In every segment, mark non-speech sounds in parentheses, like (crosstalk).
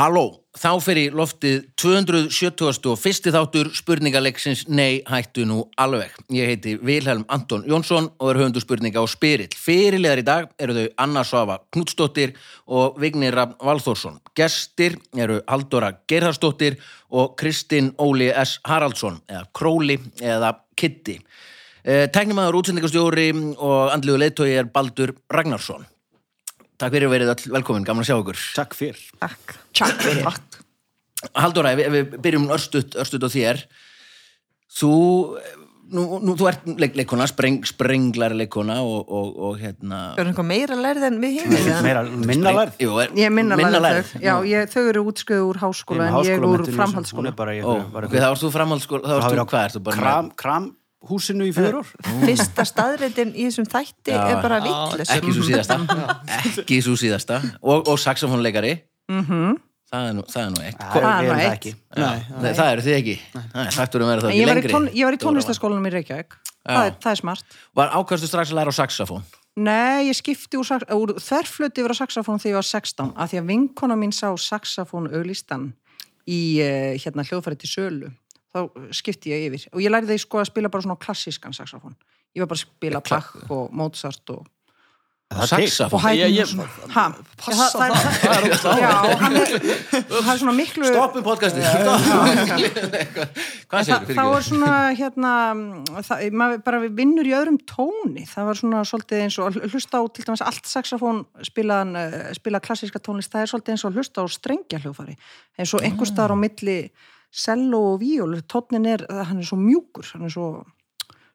Halló, þá fyrir loftið 271. þáttur spurningaleiksins Nei, hættu nú alveg. Ég heiti Vilhelm Anton Jónsson og er höfundu spurninga á Spyrill. Fyrirlegar í dag eru þau Anna Svafa Knudsdóttir og Vignir Raff Valþórsson. Gestir eru Haldóra Gerhardsdóttir og Kristinn Óli S. Haraldsson, eða Króli eða Kitty. Tæknimaður útsendingastjóri og andluðu leittói er Baldur Ragnarsson. Takk fyrir að verið all velkomin, gaman að sjá okkur. Takk fyrir. Takk. Takk fyrir. Haldóra, við, við byrjum örstuðt, örstuðt á þér. Þú, nú, nú, þú ert leik, leikona, spreng, sprenglar leikona og, og, og hérna... Það er eitthvað meira lærið en við hinn. Meira, minna lærð. Jú, er, Ég er minna lærið lærð. Já, ég, þau eru útskriðu úr háskóla en ég úr Hún framhaldsskóla. er bara ok, það varst þú framhaldsskóla, það varst þú, hvað ert þú bara Kram, kram húsinu í ár. (laughs) Fyrsta staðreitin í þessum þætti Já. er bara vitlis. ekki svo síðasta, (laughs) ekki svo síðasta og, og saxofónleikari Mhm. það er nú, það er nú eitt Það Það er nú það ekki. Nei, það eru þið ekki Nei, það ekki Ég var tón, ég var í tónlistaskólanum í Reykjavík. Það er, það er smart. Var ákvæmstu strax að læra á saxofón Nei, ég skipti úr, úr þverfluti yfir á saxofón þegar ég var 16 af því að vinkona mín sá saxofón auglistan í uh, hérna hljóðfæri til sölu þá skipti ég yfir. Og ég lærði því sko að spila bara svona klassískan saxofón. Ég var bara að spila Bach og Mozart og, Saxofón? Haydn Ég- ég- og svona. Ha, Passa það, það, það. Það er er, er svona miklu Stoppum segir þá er svona hérna maður bara vinnur í öðrum tóni. Það var svona svolítið eins og hlusta á til dæmis allt saxofón spilaðan uh, spila klassíska tónlist, það er svolítið eins og hlusta á strengja hljófari eins og einhver staðar á milli cello og víól, tónin er hann er svo mjúkur, hann er svo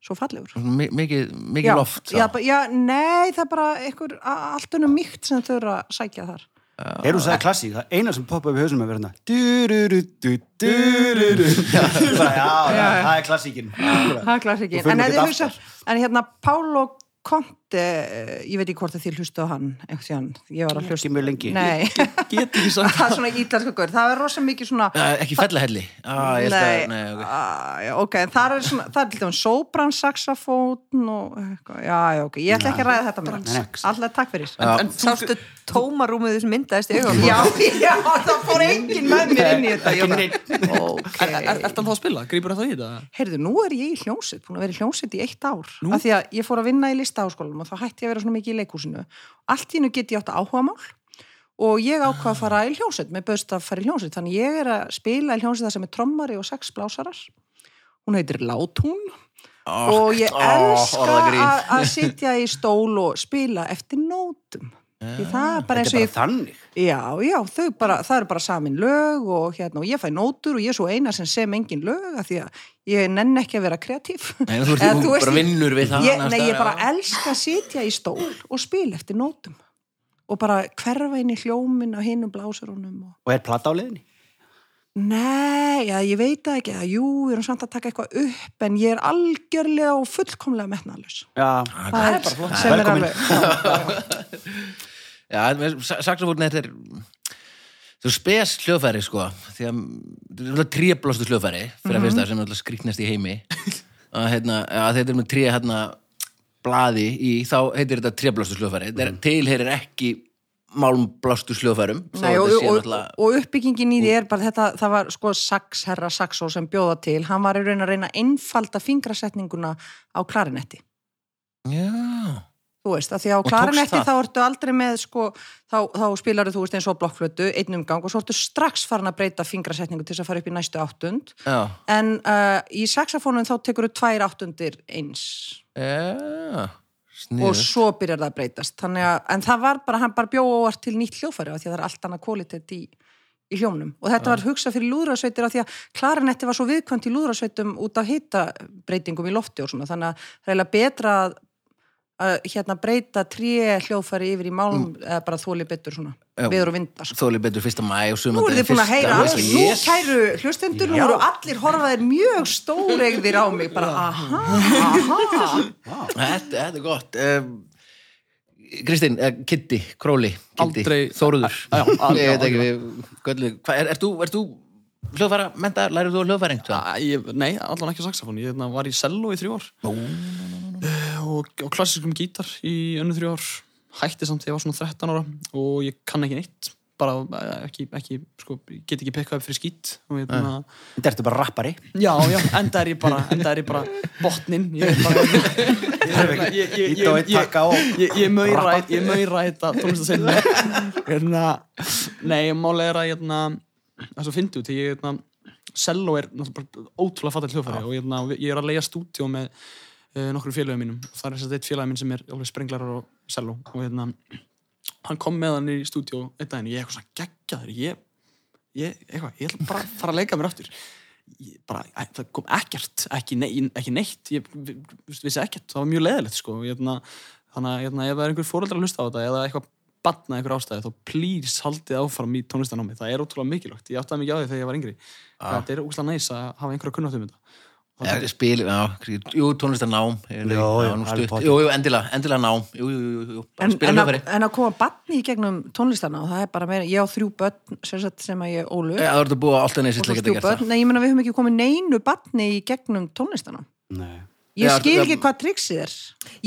svo fallegur. Mi- Mikið, mikið loft já, þá. ba- já, nei, það er bara einhver allt unnum mýkt sem þau eru að sækja þar. Er hún sagði klassík, það eina sem poppa upp í hausnum er verið hérna (laughs) Já, já, það er klassíkin. Það er klassíkin, en, hérna Pálo Conte eh, ég veit ekki hvort að þið hlustu á hann tíðan, ég var að hlusta Ekki mjög lengi. nei, Get ekki sagt (laughs) það er svona ítalska gaur. Það er rosa mikið svona Uh, Ekki fellahelli ah, ég nei, nei, ok. ah, já, ok, en það er svona það er til dæmis sopran, saxafón og eitthvað, já, já, ok, ég ætla ekki að ræða þetta mér, alltaf takk fyrir. Já. En sástu tómarúmið sem myndaðist já, já, það fór enginn með mér inn í þetta Ekki ég bara, neitt. ok. Er er- hann þá að spila? Grýpur það í þetta? Heyrðu, nú er ég í hljómsveit, búin að vera í hljómsveit í eitt ár. Af því að ég fór að vinna í listaháskólanum og þá hætti ég að vera svona mikið í leikhúsinu. Allt í hennu get ég átt að áhuga mál og ég ákvað að fara í hljómsveit, með böðst að fara í hljómsveit. Þannig ég er að spila í hljómsveit sem er trommari og sex blásarar. Hún heitir Látún og ég ó, elska að, að sitja í stól og spila eftir nótum. Því það er bara eins Þetta og er ég bara þannig Já, já, þau bara, það eru bara samin lög og hérna, og ég fæ nótur og ég er svo eina sem sem engin lög af því að ég nenn ekki að vera kreatív. Nei, þú ert þú bara vinnur við það Ég, nei, ég bara já. elska að sitja í stól og spila eftir nótum og bara hverfa inn í hljómin á hinum blásurunum og... Og er plata á leiðinni? Nei, já, ég veit það ekki, að, jú, við erum samt að taka eitthvað upp en ég er algjörlega og fullkomlega metnaðalus. Já, Það er bara flott. Sem er alveg, já, Já, saxofón þetta er þú spes hljóðfæri sko því að þetta er tríablástu hljóðfæri fyrir að fyrsta sem er alltaf skrýtnest í heimi. Að hérna, að þetta er með trí hérna blaði í, þá heitir þetta tríablástu hljóðfæri. Þetta tilherir ekki þó Nei, og, og, og uppbyggingin í því er bara þetta, það var sko Sax, herra Saxó sem bjóða til, hann var í raun að reyna að einfalda fingrasetninguna á klarinetti. Já, Þú veist, að því á klarinetti þá ertu aldrei með sko, þá, þá spilar þú veist eins og blokkflötu, einn umgang og svo ertu strax farin að breyta fingrasetningu til þess að fara upp í næstu áttund. já, En uh, í saxofónum þá tekur þú tvær áttundir eins. Já og sniður svo byrjar það að breytast. Að, en það var bara, hann bara bjóða óvart til nýtt hljófæri af því að það er allt annað kvalitet í, í hljónum. Og þetta var hugsað fyrir lúðrasveitir af því að klarinetti var svo viðkvæmt í lúðrasveitum út af hitabreytingum í lofti og svona. Þannig að það er betra að, að hérna breyta tré hljófæri yfir í málum eða bara þóli betur svona, Já. viður og vindar. Sko. þóli betur fyrsta mæ og Nú sumandi eru þið búin að heyra allt, nú yes. kæru hlustendur, nú eru allir horfaðir mjög stóregðir á mig, bara aha, (laughs) aha. Þetta, þetta er gott um, Kristín, eh, Kitty, Króli Aldrei- Þóruður Já, aldrei- Ég veit ekki, við, göllu Hvað, er, er þú, er þú hljóðfæra, menta, lærið þú hljóðfæring? Nei, allan ekki saxofón Ég hérna, var í cello í þrjú ár Eh, og, og klassiskum gítar í önnu þrjú ár. Hætti samt þegar ég var svona 13 ára og ég kann ekki neitt. Bara eh, ekki, ekki sko, get ekki pikkað upp fyrir skýt og hérna, Þetta ertu bara rappari. já, já, enda er ég bara ég bara botnin ég er bara (laughs) ég, ég, ég, ég, ég, ég ég maura þetta tónlistasinni (laughs) hérna, nei, málega er að hérna, það er svo fyndi út því ég hérna, Cello er ótrúlega fattal hljófæri og hérna, ég er að leiða stúdíó með nokkrum félagum mínum. Og það er þess að eitt félagum minn sem er alveg sprenglarar og Cello og hérna hann kom með hann í stúdíó einn daginn. Ég er eitthvað svona geggjaður. Ég, ég, eitthvað, ég ætla bara að fara að leika mér aftur. Ég, bara, það kom ekkert ekki, nei, ekki neitt. Ég vi- vi- vissi ekkert, það var mjög leðilegt sko. hérna, þannig að hérna, ef það er einhver fóreldrar að hlusta á þetta eða eitthvað batna einhver ástæði þá please haldið áfram í tónlistanámi það er ótrúlega mikilvægt, ég áttaði mikið á því þegar ég var yngri. Þetta er ógæslega næs að hafa einhverja kunnáttum um þetta Ja, spil, já, jú, tónlistarnám Jú, Jú, jú, endilega, endilega nám Jú, jú, jú, En, spila en, að, en að koma batni í gegnum tónlistana og það er bara meira, ég á þrjú börn sem, að ég ólu Já, það verður búið á alltaf neins að nei ég menna við höfum ekki komið neinu batni í gegnum tónlistana Nei. ég skil ekki hvað trixið er.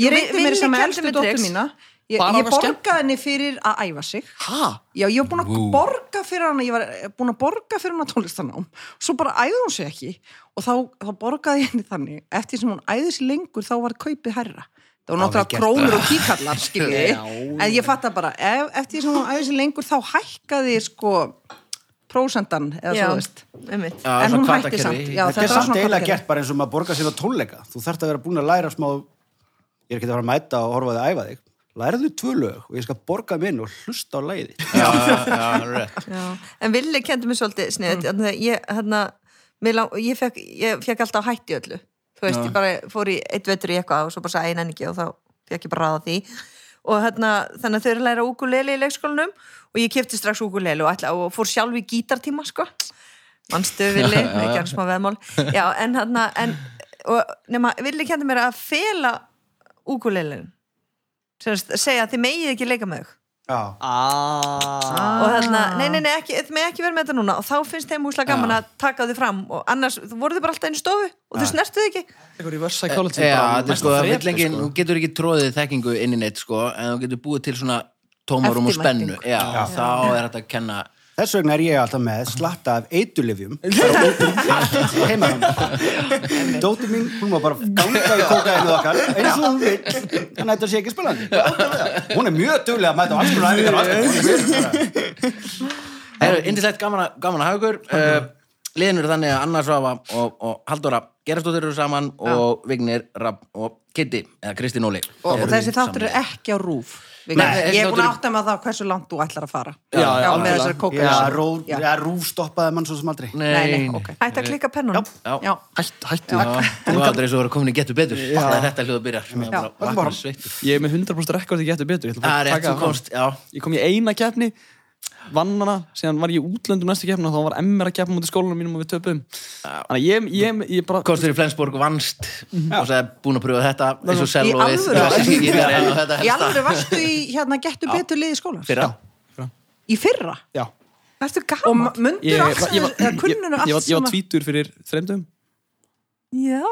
Ég reyndi mér sem elstu trix. mína ég, ég borgaði henni fyrir að æfa sig Hæ? Já, ég var búin að borga fyrir hana, ég var búin að borga fyrir hana tónlistanám, svo bara æði hún sig ekki og þá, þá borgaði ég henni þannig, eftir sem hún æði sig lengur þá var kaupið herra. Það var náttúrulega krónur og tíkallar, skilji, (laughs) en ég fatta bara, ef, eftir sem hún æði sig lengur þá hækkaði sko prósendan, eða Já, svo veist. einmitt. Já, En hún hætti samt, já. Þetta er samt eiginlega gert bara eins og maður borga sér á tónleika. Þú þarft að vera búin að læra smá, ég er ekki að fara að mæta og horfa þig að æfa þig. Læraðu tvö lög og ég skal borga minn og hlusta á læði. Já, já, já, rétt. Já. En Villi kendi mér svolítið sniðið Mm. ég, hérna, mér lang, ég, fekk, ég fekk alltaf hætti öllu. Þú veist, ég bara fór í eitt vetur í eitthvað og svo bara sagði einan ekki og þá fekk ég bara ráða því. Og hérna, þannig að þau eru að læra ukulele í leikskólanum og ég kefti strax ukulele og, ætla, og fór sjálf í gítartíma sko. Mannstu (laughs) Villi, ekki hann smá veðmál. Já, en hérna en, og, nema, Villi kendi mér að fela ukulelin segja að þið megið ekki leika með þau Já. Ah. og þarna, nei, nei, nei, ekki, þið með ekki vera með þetta núna og þá finnst þeim húslega gaman að taka þau fram og annars voru þið bara alltaf einu stofu og þau snertuð ekki Já, er næsta sko, sko. þú getur ekki tróðið þekkingu inn í neitt sko, en þú getur búið til svona tómarum og spennu, Eftirvæntingu. já, þá er þetta að kenna Þess vegna er ég alltaf með slatta af eitulifjum um (laughs) heima hann. Dóttir mín, hún var bara ganga í kókaðinu okkar eins og hún vil, þannig að þetta sé ekki spilandi. Hún er mjög duglega að mæta á alls konar æfingar og alls konar. Hún mjög- Það er indislegt gaman, að- hafa ykkur uh, Liðin eru þannig að Anna Svafa og, og Halldóra Gerastóttir eru saman og Vignir, Rapp og Kitty eða Kristín Óli Og, og eru þessi þáttur saman. er ekki á rúf. Nei, ég er búin að átta mig á það hversu langt þú ætlar að fara. Já, já, með algjörlega. þessari kóka. Já, rú, Já. já, rúf stoppaði mann svo sem aldrei. Nei, Nei, nei, ok. Hætti að klikka pennunum Já, Já. Hætt, hættu Já, þú aldrei svo að vera komin í getur betur þetta hljóða byrjar er. Ég er með 100% rekord í getur betur já Ég kom í eina keppni vann hana, síðan var ég í útlöndum næstu keppna þá var MR að keppa mútið skólanum mínum og við töpum Þannig að ég, ég, ég bara Kostur í Flensborg vannst og sagði búin að pröfa þetta eins og og þetta Í alveg varstu í hérna gettu betur liði skólan? Fyrra. Í fyrra? Já. Og mundur Ég, allt ég, var, var, var tvítur fyrir þreymdum Já.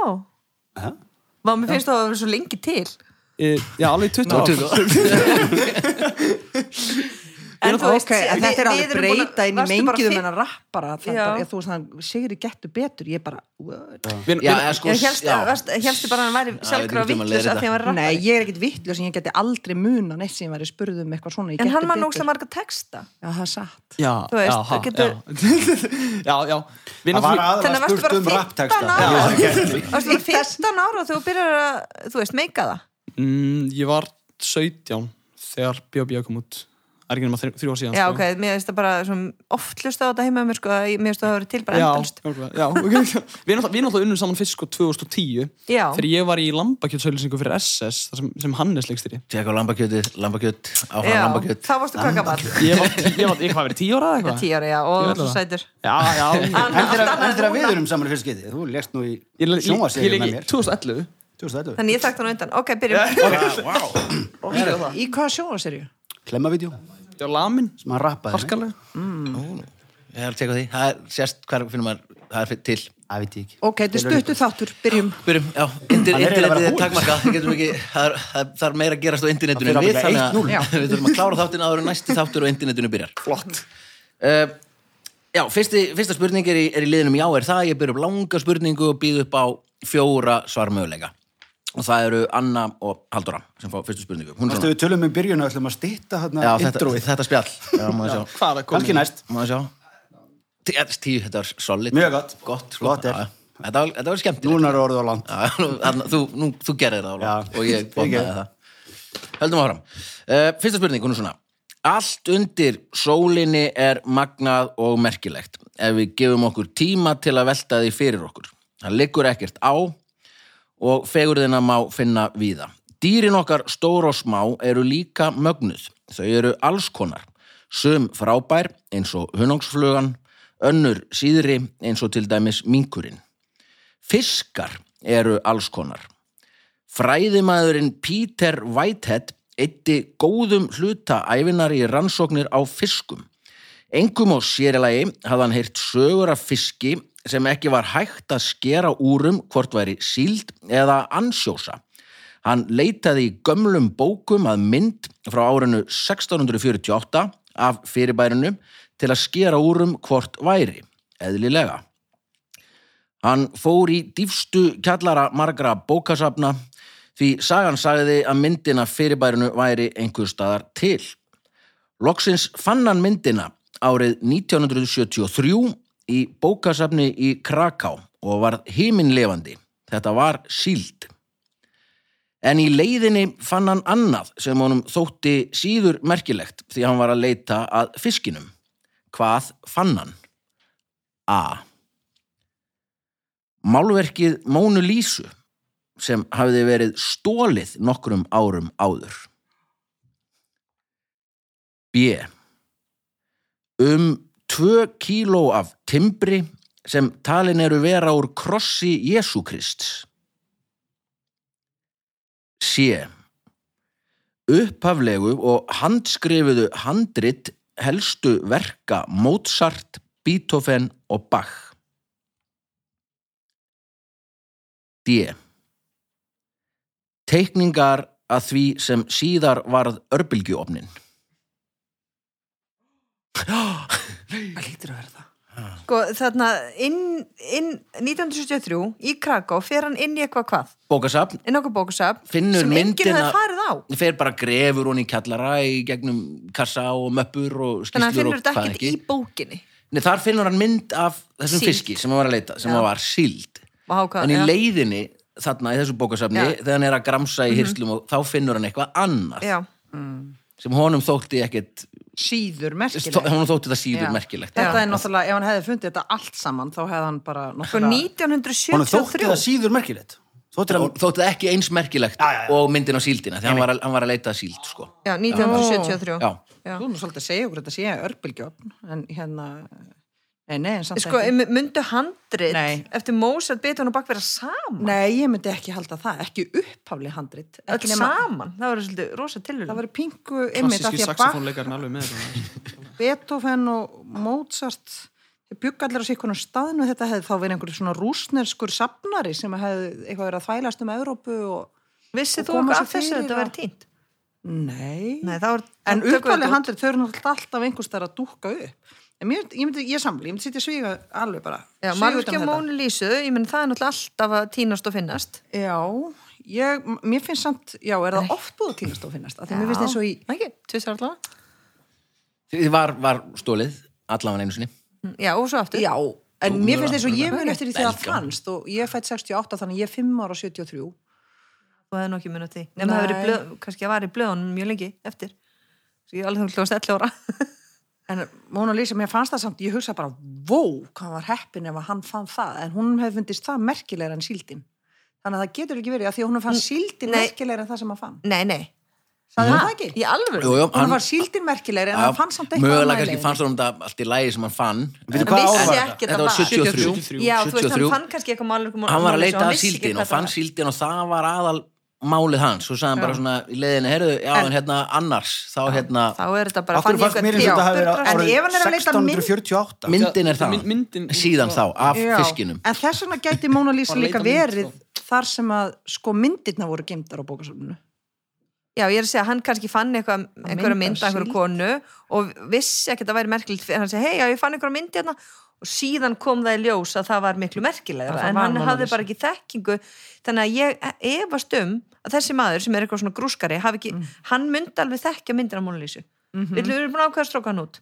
Vá, mér finnst það að vera svo lengi til. E, Já, alveg 20 Nú, ár. 20. (laughs) En þú veist, ok, en við- þetta er alveg breyta inn í mengiðum en að rappara það þú veist þannig, Sigri gettu betur ég bara, sko Ég varst, helstu bara að hann væri ég ég maður vittlust leiðir að því að hann væri nei, rappari. ég er ekkit vittlust en ég geti aldrei muna neitt sem ég væri spurð um eitthvað svona, ég En hann var nógslega marga texta. Já, það er satt. Þú veist, það ha, getur- já, (laughs) já, já. Við Það var náttúrulega- Þannig aðalega að varstu spurt bara um 15 rappteksta. ára. Ég veist ekki. Varstu bara 15 ára þú byrjar að, þú veist, meika það? Mm, Ég var 17 þegar B.O.B. kom út Er nema þrjú, þrjú ár síðan Já, sko. ok, mér finnst það bara oft hlusta á þetta heima mér, sko, að ég- mér finnst það að vera til bara Já, endalust nákvæmlega, já, ok. (laughs) Við erum náttúrulega unnum saman fyrst sko 2010 Já. þegar ég var í lambakjötsauðlýsingu fyrir SS þar sem, sem Hannes leikstýri Tjekka á lambakjötið, lambakjöt, Já, lambakjöt. þá varstu gammal Ég var, ég var, ég hvað verið 10 ára eða eitthvað? 10 ára, já, og sætur. Já, já. Þegar en við erum saman í fyrst getið, þú lést nú í ég, með ég, mér. 2011 2011. Þannig ég þekkt hann á undan, ok, byrjum. (laughs) Í hvaða sjónaserju? Klemmavídeó Já, lamin, sem hann rappaði. harkalega. Ég er að tjekka á því, það er sérst hver finnum maður það er til. Það veit ég ekki. Ok, þetta er stuttu þáttur, byrjum. Byrjum, já, er eiginlega internetið er getum ekki, það er, það, er meira að gerast á internetinu Það en við, þannig 1-0. að (laughs) við þurfum að klára þáttin áður en næsti þáttur og internetinu byrjar. Flott. Uh, Já, fyrsti, fyrsta spurning er í, er í liðinum já er það, ég byrja upp langa spurningu og býð upp á fjóra svarmöguleika og það eru Anna og Halldóra sem fá fyrstu spurningu er Þú svona, við tölum um byrjun og ætlum að stýtta hérna já, þetta, þetta spjall Já, má sjá Hvað er komið? Kannski næst. Má sjá Tíu, þetta var solid Mjög gott. Gott. Gott er. Já, já. Þetta var, skemmtilegt Núna er orðið á land. Já, þú, nú, þú gerir það Já. Ólafur, og ég (laughs) bónaði það Höldum áfram uh, Fyrsta spurning, hún er svona Allt undir sólinni er magnað og merkilegt ef við gefum okkur tíma til að velta því fyrir okkur. Það liggur ekkert á og fegurðina má finna víða. Dýrin okkar stór og smá eru líka mögnuð. Þau eru alls konar. Sum frábær eins og hunnángsflugan, önnur síðri eins og til dæmis minkurinn. Fiskar eru alls konar. Fræðimæðurinn Peter Whitehead eitti góðum hluta æfinar í rannsóknir á fiskum. Engum og sérilagi hafði hann heyrt sögur af fiski sem ekki var hægt að skera úrum hvort væri síld eða ansjósa. Hann leitaði í gömlum bókum að mynd frá árinu 1648 af fyrirbærinu til að skera úrum hvort væri, eðlilega. Hann fór í dýfstu kjallara margra bókasafna því sagan sagði að myndina fyrirbærinu væri einhver staðar til. Loksins fann hann myndina árið 1973 í bókasafni í Kraká og var himinlefandi. Þetta var síld. En í leiðinni fann hann annað sem honum þótti síður merkilegt því hann var að leita að fiskinum. Hvað fann hann? A. Málverkið Mónu Lísu sem hafði verið stólið nokkrum árum áður. B. Um tvö kíló af timbri sem talin eru vera úr krossi Jésu Krists. C. Upphaflegu og handskrifuðu handrit helstu verka Mozart, Beethoven og Bach. D. Teikningar að því sem síðar varð örbylgjuofnin. Það lítur að vera það. Sko, þarna, inn, inn 1973 í Kraká fer hann inn í eitthvað hvað? Bókasafn Inn á okkur bókusafn Finnur sem enginn myndina- hefði farið á. fer bara grefur hún í kjallara í gegnum kassa og möppur og Þannig að hann skýslur finnur og þetta hvað ekkert ekki. í bókinni. Nei, þar finnur hann mynd af þessum Síld. fiski sem hann var að leita, sem Já. var síld. Vá, hvað- En í já. leiðinni þarna í þessu bókasafni, Já. Mhm. þegar hann er að gramsa í hyrslum og þá finnur hann eitthvað annað Já, sem honum þótti ekkert, Síður merkilegt. honum þótti það síður Já. merkilegt. Þetta Já. er náttúrulega, ef hann hefði fundið þetta allt saman, þá hefði hann bara sko náttúrulega... 1973. Honum þótti það síður merkilegt. Þótti það... þótti það ekki eins merkilegt Já, já, já. og myndin á síldina, því hann var, hann var að leita síld, sko. Já, 1973. Já, Já. Þú er nú svolítið að segja okkur þetta sé örbylgjófn, en hérna... Nei, nei, en samt Sko, ekki. myndu handrit Nei. eftir Mozart, Beethoven og Bach vera saman? Nei, ég myndi ekki halda það, ekki upphafli handrit. Öll Ekki nema- saman? Það verður svolítið rosa tilhörun. Það var pingu einmitt af Klassíski því að Bach. (laughs) Beethoven og Mozart þeir bygg allir á sig einhvern staðinu þetta hefði þá verið einhver svona rúsnerskur safnari sem hefði eitthvað verið að þvælast um Evrópu og Vissið þú sér af þessu að þetta verið tínt? Nei, Nei, það var... en það út. handrit þau eru náttúrulega alltaf einhvers þar að dúkka upp mér, ég myndi, ég samli, ég myndi sitja svíga alveg bara Já, þetta. Mónu Lísu, ég menn það er náttúrulega alltaf að tínast og finnast. Já, ég, mér finnst samt já, er það oft búið að týnast og finnast af því mér finnst eins og í Ekki, tvisar allavega. því var, var stólið allavega einu sinni. Já, og svo aftur. Já, en Þú mér finnst eins og ég mun eftir því það fannst og ég er fætt 68 þannig ég er 5 ára 73 Þú hefði nú ekki munið því. Nefn það hefur verið Nei. blöð, kannski að (laughs) var í blöðunum mjög lengi eftir. Svo ég er alveg þú hljóðast 11 ára. En Móna Lísa, mér fannst það samt, ég hugsa bara, vó, hvað hann var heppin ef að hann fann það, en hún hefði fundist það merkilegra en síldin. Þannig að það getur ekki verið, að því að hún fannst síldin Nei. merkilegra en það sem hann fann. Nei, nei. Ha? hann það ekki? Í alvöru? Jú, jú, Hún var síldin merkilegra en hann fann samt eitthvað mögulega annað í kannski fannst honum þetta allt í lægi sem hann fann en- hvað Hann vissi var ekki þetta var það var. 73 73. Já, þú veist, 73. hann fann kannski eitthvað málur hann var að leita að síldin og fann síldin og það var aðal málið hans. Og sagði hann bara svona í leiðinu, heyrðu, já, en, hérna annars þá hérna, þá er þetta bara fann ég eitthvað eins og þetta hafi verið tjátur- En ef hann er að árið leita mynd- 1648 myndin er Það- það. mynd- myndin- síðan þá, af Já, fiskinum En þess vegna gæti Mona Lisa Bara líka verið þar sem að sko myndirna voru geimdar á bókasöfnunu. Já, ég er að segja, hann kannski fann eitthvað, einhverja mynd af einhverju konu og vissi ekki að það væri merkilegt hann segi, hei, já, ég fann einhverja mynd hérna og síðan kom það í ljós að það var miklu það en hann hafði Lisa. bara ekki þekkingu þannig að ég efast um að þessi maður sem er eitthvað svona grúskari ekki, Mm. hann myndi alveg þekkja myndir af Mona Lísu Mhm. Við erum búin að ákveða að stróka hann út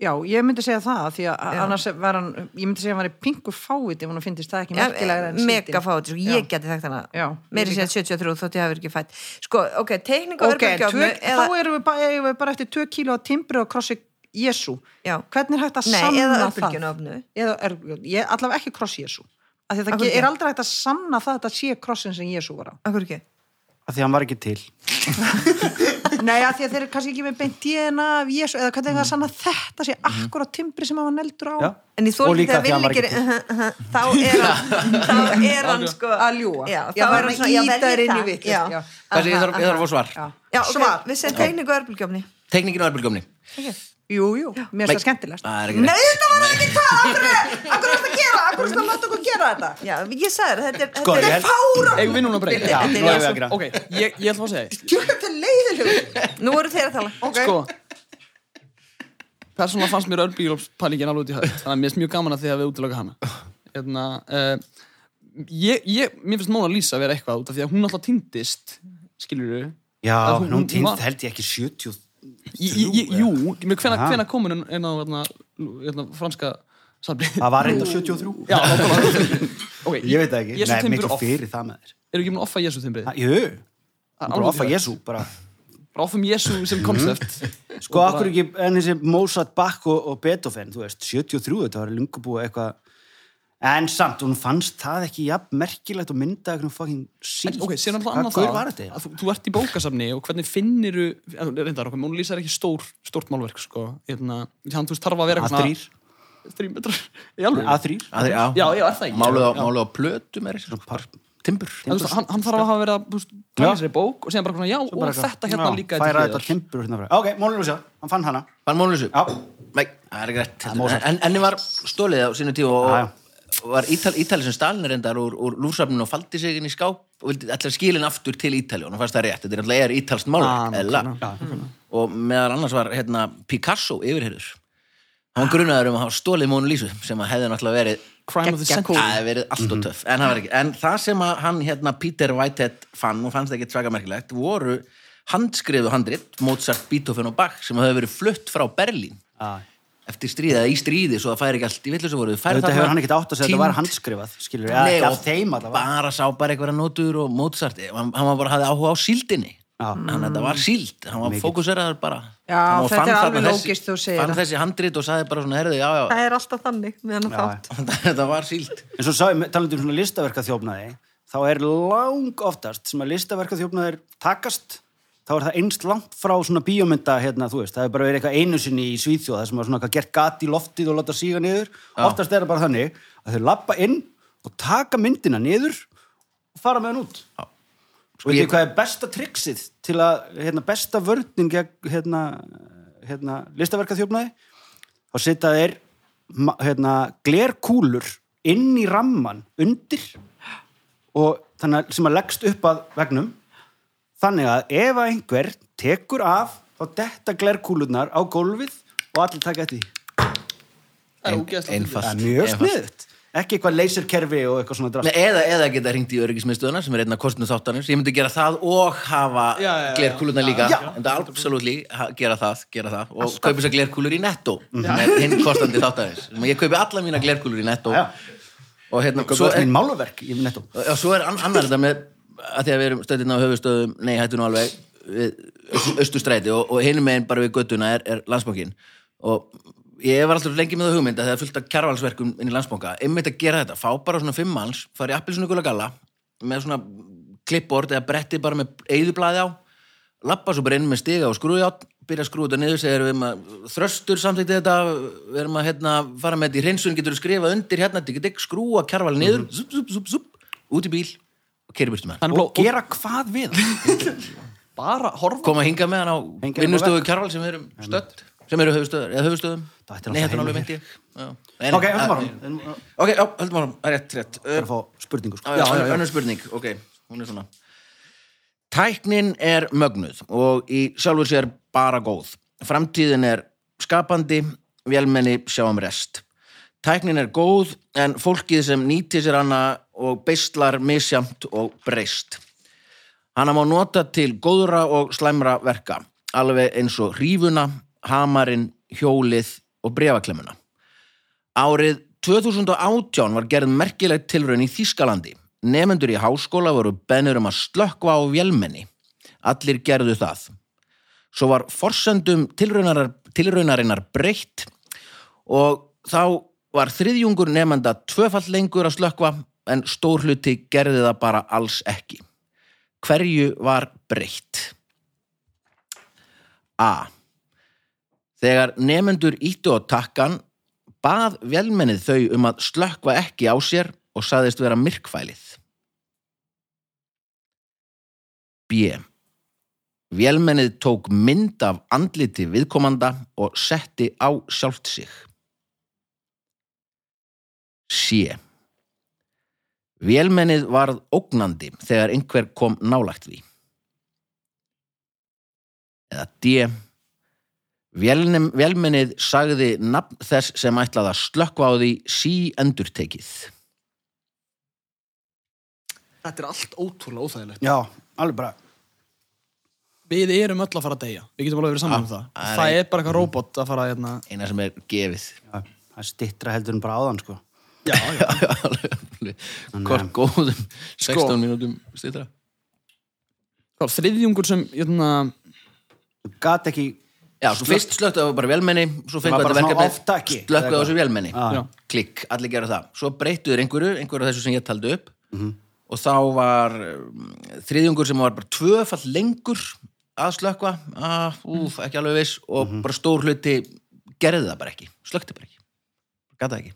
Já, ég myndi segja það, því að Já. annars var hann, ég myndi segja að hann var í pingu fáið ef hann finnst það ekki merkilega en Mega fáið, sko, ég Já. geti þekkt Já, meiri ég sér líka. 73 þótt ég hafi ekki fætt Sko, ok, teikning og Ok, en örbjörgjöfnu tvö, þá erum við, bara, eftir 2 kíló Jésu. Já, Hvernig er hægt að nei, sanna eða það? Eða örbylgjuofnu. Ég allavega ekki krossi Jésu. Af því að Af það er aldrei hægt að sanna það að þetta sé krossin sem Jésu var á. akkur ekki af því hann var ekki til (laughs) Nei, að því að þeir eru kannski ekki með beint DNA af Jésu, eða hvernig er það að sanna að þetta sé akkurat timbri sem hann var neldur á Já. En þóli líka þegar því hann vil var ekki ekki (laughs) þá er hann þá er hann (laughs) sko að ljúa. Já, þá það er hann svona, já, að íta þér velji inn í það. vitt. Þessi, ég þarf að fá svar Já. Já, erbulgöfni Jú, jú, mér finnst það skemmtilegast. er Nei, þetta var ekki það, akkur þetta að gera, akkur er þetta að láta okkur gera þetta. Já, ég sagði þetta er, Sko, þetta ég er fára Eigum við núna að breyta? Já, Þetta nú erum við að gera Ok, ég, ég ætla að segja eitt. Þetta er leiðilegur. Nú eru þeir að tala Sko Persónulega fannst mér örbílópspælingin alveg út í höfð Þannig að mér finnst mjög gaman að því að við útiloka hana Hérna uh, ég, ég, Mér finnst Mona Lisa að vera eitthvað út af því að hún alltaf týndist Skilur þú? já, Að hún- hún hún var- held ég ekki 70 Jú, hvena, komin en, á hérna, hérna, franska safni það var reynda 73 Já, Ok, ég veit það ekki, timbur miklu fyrir það með þér. Eru ekki að offa Jésu timbrið? Ha, jú, bara offa Jésu bara. Bara offum Jésu sem koncept Sko, okkur ekki, en þessi Mozart, Bach og, og Beethoven, þú veist, 73, þetta var lungu búið eitthvað, en samt, hún fannst það ekki jafn merkilegt og mynda eitthvað fucking síld. Ok, sér náttúrulega annað Hvað það var þetta? að þú, þú ert í bókasafni og hvernig finnir þú reyndar, ok, Mona Lisa er ekki stór stórt málverk, sko hérna, hann þú veist, þarf að vera Að þrýr, þrý metrar að þrýr. Að því- já. Já, já, er það ekki máluð á, Já. máluð á plötum er þessi bara timbur hann, hann þarf að hafa verið að Já. sér í bók og segja bara, svona, já, og Bara eitthvað, þetta hérna já, líka Færa þetta timbur hérna frá. Ok, Mónu Lúsja, hann fann hana. Fann Mónulísu? Já. Nei, það er ekki rétt enni var stólið á sínu tíu og var Ítal, Ítali sem Stalin reyndar úr, úr lúrsafninu og faldi sig inn í skáp og vildi allar skilin aftur til Ítali og hann fannst það rétt, þetta er alltaf er ítalst Ah, málverk eða? nákvæmlega. og meðal annars var hérna, Picasso yfirherður hann grunaður um að hafa stólið Mónulísu sem að hefði náttúrulega verið Crime of the century. Það hefði verið allt og töff, en það var ekki en það sem að hann, hérna, Peter Whitehead fann og fannst ekki svaka merkilegt voru handskrifu handrit, Mozart, Beethoven og Bach sem hefði verið flutt frá Berlín. Já. Eftir stríða, í stríði, svo það færi ekki allt í villu sem voru Þetta hefur hann ekkert átt að segja, þetta var handskrifað, skilur, eða Nei, ekki og þeim að var. bara sá bara einhverja nótur og Mozart hann, hann var bara hafði áhuga á síldinni. Já. hann þetta var síld, hann var fókuseraður bara. Já, Hann þetta er alveg lógist þú segir fann þessi handrit og sagði bara svona, herðu, já, já. Það er alltaf þannig (laughs) þetta var síld. En svo sá, talandi um svona listaverka þjófnaði, þá er lang oftast sem að listaverka þjófnaðir takast, þá er það einst langt frá svona bíómynda, hérna, þú veist, það hefur bara verið eitthvað einu sinni í Svíþjóð, það sem var svona gert gat í loftið og láta síga niður. Oftast er það bara þannig að þau lappa inn og taka myndina niður og fara með hann út. Já. Og veit þið hvað er besta triksið til að, hérna, besta vörnin gegn, hérna, hérna, listaverka þjófnaði? Þá setja þeir, hérna, glerkúlur inn í ramman undir og þannig sem að leggst upp að vegnum þannig að ef að einhver tekur af þá detta glerkúlurnar á gólfið og allir taka eftir. Það er mjög sniðut. Ekki eitthvað laserkerfi og eitthvað svona drast. eða, eða geta hringt í öryggismiðstöðuna sem er einn af kostnum þáttanins ég myndi gera það og hafa Já, já, já. líka Já. en það er absolutt gera það, gera það og kaupi þessar glerkúlur í netto sem er hinn kostandi þáttanins ég kaupi alla mína glerkúlur í netto Já. og hérna, Svo er er, já, svo er an- annar þetta með að því að við erum stöðin á höfustöðum nei, hættu nú alveg við austustræti og, og hinum meginn bara við göttuna er, er landsbankin og ég var alltaf lengi með það hugmynd að það er fullt af kjarvalsverkum inn í landsbanka. Einmitt að gera þetta, fá bara svona fimm manns fara í appilsinu gula galla með svona klippbord eða bretti bara með eyðublaði á lappa svo bara inn með stiga og skrúðjátt byrja að skrúða þetta niður, segir við að þröstur samþykti þetta, við erum að hérna, fara með þetta í hreinsun, getur skrifað undir hérna, skrúa kjarval niður, zup, zup, zup, zup, út í bíl og keiri burtu með hann. Og gera hvað við (laughs) bara horfa. Koma að hinga með hann á vinnustöðu. Kjarval sem við erum stödd sem eru höfustöður, eða höfustöðum Nei, þetta er alveg nei, Ok, höldum að- árum Ok, já, höldum er rétt, rétt. Það er uh, að fá spurningu sko. Já, já, já, önnur spurning, ok, hún er svona. Tæknin er mögnuð og í sjálfur sér bara góð. Framtíðin er skapandi, vélmenni sjáum rest. Tæknin er góð en fólkið sem nýtir sér hana og beistlar misjamt og breyst. Hana má nota til góðra og slæmra verka, alveg eins og hrífuna, hamarinn, hjólið og brefaklemmuna. Árið 2018 var gerð merkileg tilraun í Þýskalandi. Nefendur í háskóla voru bennur um að slökkva á vélmenni. Allir gerðu það. Svo var forsendum tilraunarar, tilraunarinnar breytt og þá var þriðjungur nefenda tvöfall lengur að slökkva en stór hluti gerði það bara alls ekki. Hverju var breytt? A. Þegar nefendur íttu á takkan bað velmennið þau um að slökkva ekki á sér og saðist vera myrkfælið. B. Vélmennið tók mynd af andliti viðkomanda og setti á sjálft sig. C. Vélmennið varð ógnandi þegar einhver kom nálagt því. Eða D. Vélmennið sagði nafn þess sem ætlaði að slökkva á því sí endurtekið. Þetta er allt ótrúlega óþægilegt. Já, alveg bara Við erum öll að fara að deyja. Við getum alveg verið saman um það. það er er bara eitthvað róbot að fara hérna... Eina sem er gefið. já, Það er stittra heldur en bara áðan sko. Já, já. (laughs) Hvort góðum 16 mínútum stýttra. Þriðjungur sem, hérna... Þú gat ekki Já, svo fyrst slöktu það bara vélmenni, svo Það var þetta verkefni, slöktu það þessu vélmenni. Já. Klikk, allir gera það. Svo breyttuður einhverju, einhverju af þessu sem ég taldi upp Mhm. og þá var um, þriðjungur sem var bara tvöfall lengur að slökva, ah, úf, ekki alveg viss og Mhm. bara stór hluti gerði það bara ekki, slökti bara ekki. Gata ekki.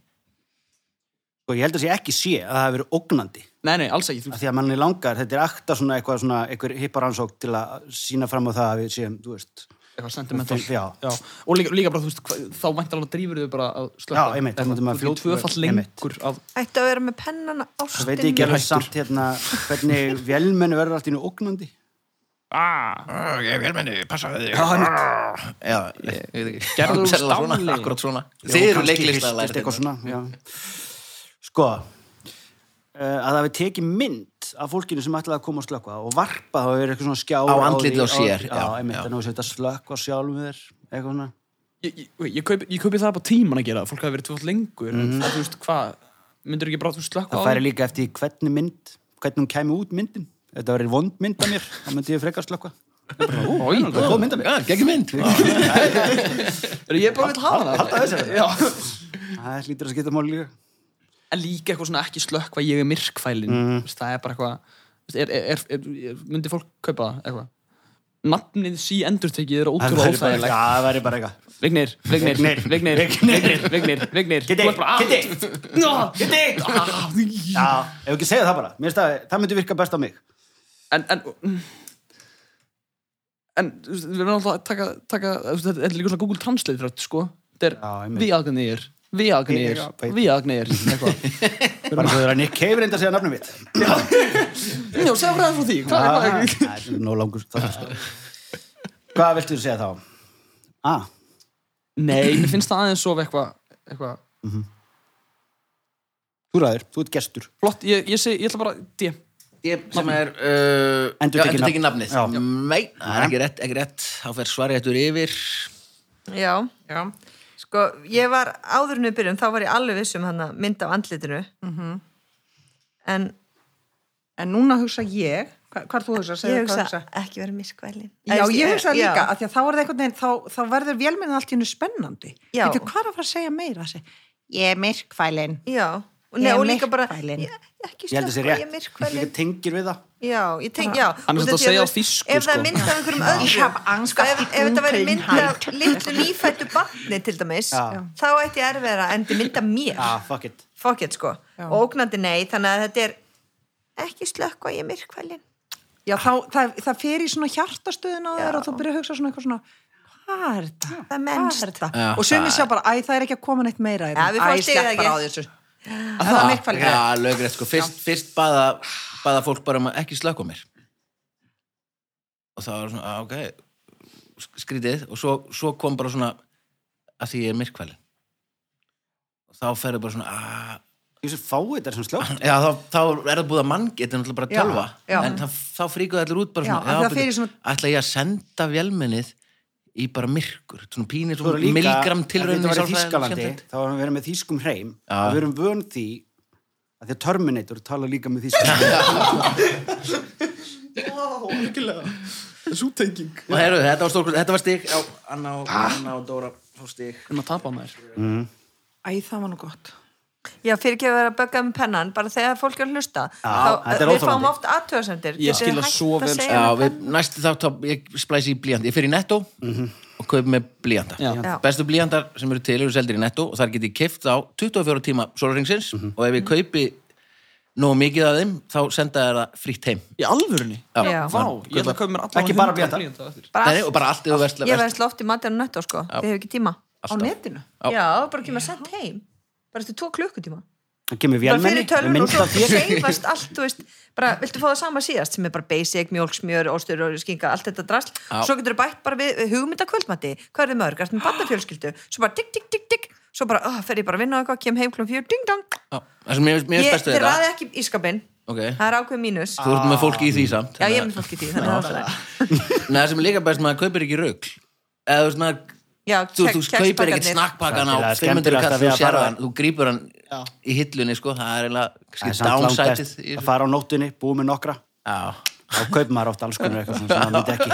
Sko, Ég held að sé ekki sé að það hafi verið ógnandi Nei, nei, alls ekki. Þú, af því að manni langar, þetta er akta svona eitthvað svona, eitthvað hipparansók til að sína fram á það að við séum, þú veist eitthvað sentimental. Já. Og líka, líka bara, þú veist, hva, þá væntalega drífur þau bara að slökka. Já, einmitt, þá myndi maður þú ert fljót- tvöfall lengur af... Ætti að vera með pennana Það ástin veit ég ekki alveg samt hérna hvernig vélmenni verður allt í nú ógnandi Ah, Ég er vélmenni, passaði þig. Já, hann- Já, ég ég veit ekki. Gerðu þú stafli? Akkurat svona. Já, Þið eru kannski Sko uh, að það við tekið mynd af fólkinu sem ætlaði að koma að slökka og varpa þá er eitthvað svona skjá Á andlitið á sér, að þetta slökka sjálfum þér eitthvað svona Ég, ég, ég, kaupi, ég kaupi það bara tíman að gera. Fólk hafi verið tvöfall lengur. Mm Mhm. -hmm. Þú veist, hvað, myndur ekki bara þú slökka það færi líka eftir hvernig mynd hvernig hún kæmi út myndin þetta verið vond mynd af mér þá myndi ég frekar slökka það er góð mynd af mér geggjum mynd. (laughs) Er ég bara vill hafa það? Það hlýtur að skipta mál líka En líka eitthvað svona ekki slökk hvað ég er myrkfælin. Mm. Það er bara eitthvað, þú veist, er, er, er, er, myndi fólk kaupa það eitthvað? Nafnið sí endurtekið er ótrúlega óþægilegt. já, það væri bara eitthvað Vignir, Vignir, Vignir, Vignir, Vignir, Vignir, ah, Kiddi. Ah, (laughs) já, ef ekki segja það bara mér finnst að það myndi virka best á mig En, en, en, veist, við verðum alltaf að taka, taka, veist, þetta er líka svona Google Translate rödd, sko. Þetta er Já, einmitt. við agnir, við agnir, Já, við agnir, bara svo þegar Nick Cave reynda að segja nafnum mitt Já, segja bara það frá því. Hvað, hvað, hvað? Það er nóg langur það, sko. Hvað viltu segja þá? Ah, Nei, mér finnst það aðeins of eitthvað, eitthvað, þú ræður, þú ert gestur flott, ég, ég, seg, ég ætla bara, D. Ég, sem er uh, já, endurtekið nafn. nafnið Já. Nei, það er ekki rétt, ekki rétt þá fer svarið eftir yfir Já, já Sko, ég var áður en við byrjum þá var ég alveg viss um hann að mynda á andlitinu En En núna hugsa ég, hvað, hvað er þú hugsa? ég hugsa ekki verið miskvælin Já, ég hugsa Já. líka, að því að þá er það einhvern veginn, þá, þá verður vélmennið allt í hennu spennandi. Já. Veitu, hvað er að fara að segja meira? Þessi? Ég er myrkfælin. Já, og, Ég nei, er og líka bara myrkfælin. ég, ekki Ég held að það sé ég er rétt líka tengir við það Já, ég tenk, já að því segja á þýsku, Ef það sko. er mynd af einhverjum Angst sko, ef, þetta verið mynd af Dunkelheit. litlu nýfættu barni til dæmis Já. þá ætti ég erfiðara en þið mynd af mér Ah, fuck it fuck it sko Já. og ógnandi nei, þannig að þetta er ekki slökk og ég er myrkvælin Já, þá, það, það fer í svona hjartastöðun á Já. þér og þú byrja að hugsa svona eitthvað svona hvað er þetta? Þetta? Og sumir það- sjá bara, æ, það er ekki að koma neitt meira Æ, stigið slepp bara ekki. á þessu Það er mikvað Já, lögrið, sko, fyrst, fyrst baða, baða fólk bara um að ekki slökka mér. Og það var svona, að, ok skrítið, og svo, svo kom bara svona að því ég er myrkvælin og þá ferðu bara svona að Þessu fáið þetta er svona slögt. Já, þá, þá er það búið að mann er náttúrulega bara Já, tölva. já. en það, þá fríkuðu allir út bara Já, svona af því að bíddu, fyrir svona- ætla ég að senda vélmennið í bara myrkur. Svona pínir, Svo svona milgram var í Þískalandi, þá erum við verið með þýskum hreim. Já. og við erum vön því að því að Terminator tala líka með þýskum (laughs) Vá, virkilega. Þessu tenging. Þetta var stórkvöld, þetta var stig. Já, Anna og, Anna og Dóra að tapa maður? Æ, það var nú gott Já, fyrir ekki að vera að bögga með pennan bara þegar fólk er að hlusta Já, þá, er við fáum oft aðtöðsendir Ég skil það svo vel, sko. Já, við, næstu þátt þá- ég splæsi í blíjandi Ég fer í netto og kaup með blíjanda Já. Já. Bestu blíjandar sem eru til eru seldir í netto og þar get ég kift á 24 tíma sólaringsins og ef ég kaupi nógu mikið af þeim þá senda þær það frítt heim. Í alvörunni? Já. Já. Vá, ég ætla að kaupa mér allan Ekki bara og versla ég verðist loft í matinu netto sko, þið hefur ekki tíma. Á netinu? Já. Bara ekki maður sent heim bara eftir tvo klukkutíma. Það kemur bara fyrir tölvun og svo seifast allt, þú veist. Bara, viltu fá það sama síðast? Sem er bara basic, mjólk, smjör, óstur og skinka, allt þetta drasl. Svo getur þú bætt bara við hugmynda kvöldmatti hvað er þið mörg, ertu með bandafjölskyldu svo bara tikk, tikk, tikk, tikk svo bara, oh, fer ég bara að vinna á eitthvað, kem heim klum fjör, ding dong. Ég, þetta. ræði ekki ískapin Ok, það er ákveð mínus. Þú ert með fólki í því samt já, ég er með fólk í því, þannig að (laughs) það er að- kaupir þú já, þú, þú kex- kaupir ekkert snakkpakkan á Það er 500 skemmtilegast kall að og að sér fara- hann, þú grípur hann Já. í hillunni, sko, það er eiginlega downsætið að fara á nóttunni, búið með nokkra Já, þá kaupir maður oft alls konar eitthvað svona sem maður myndi ekki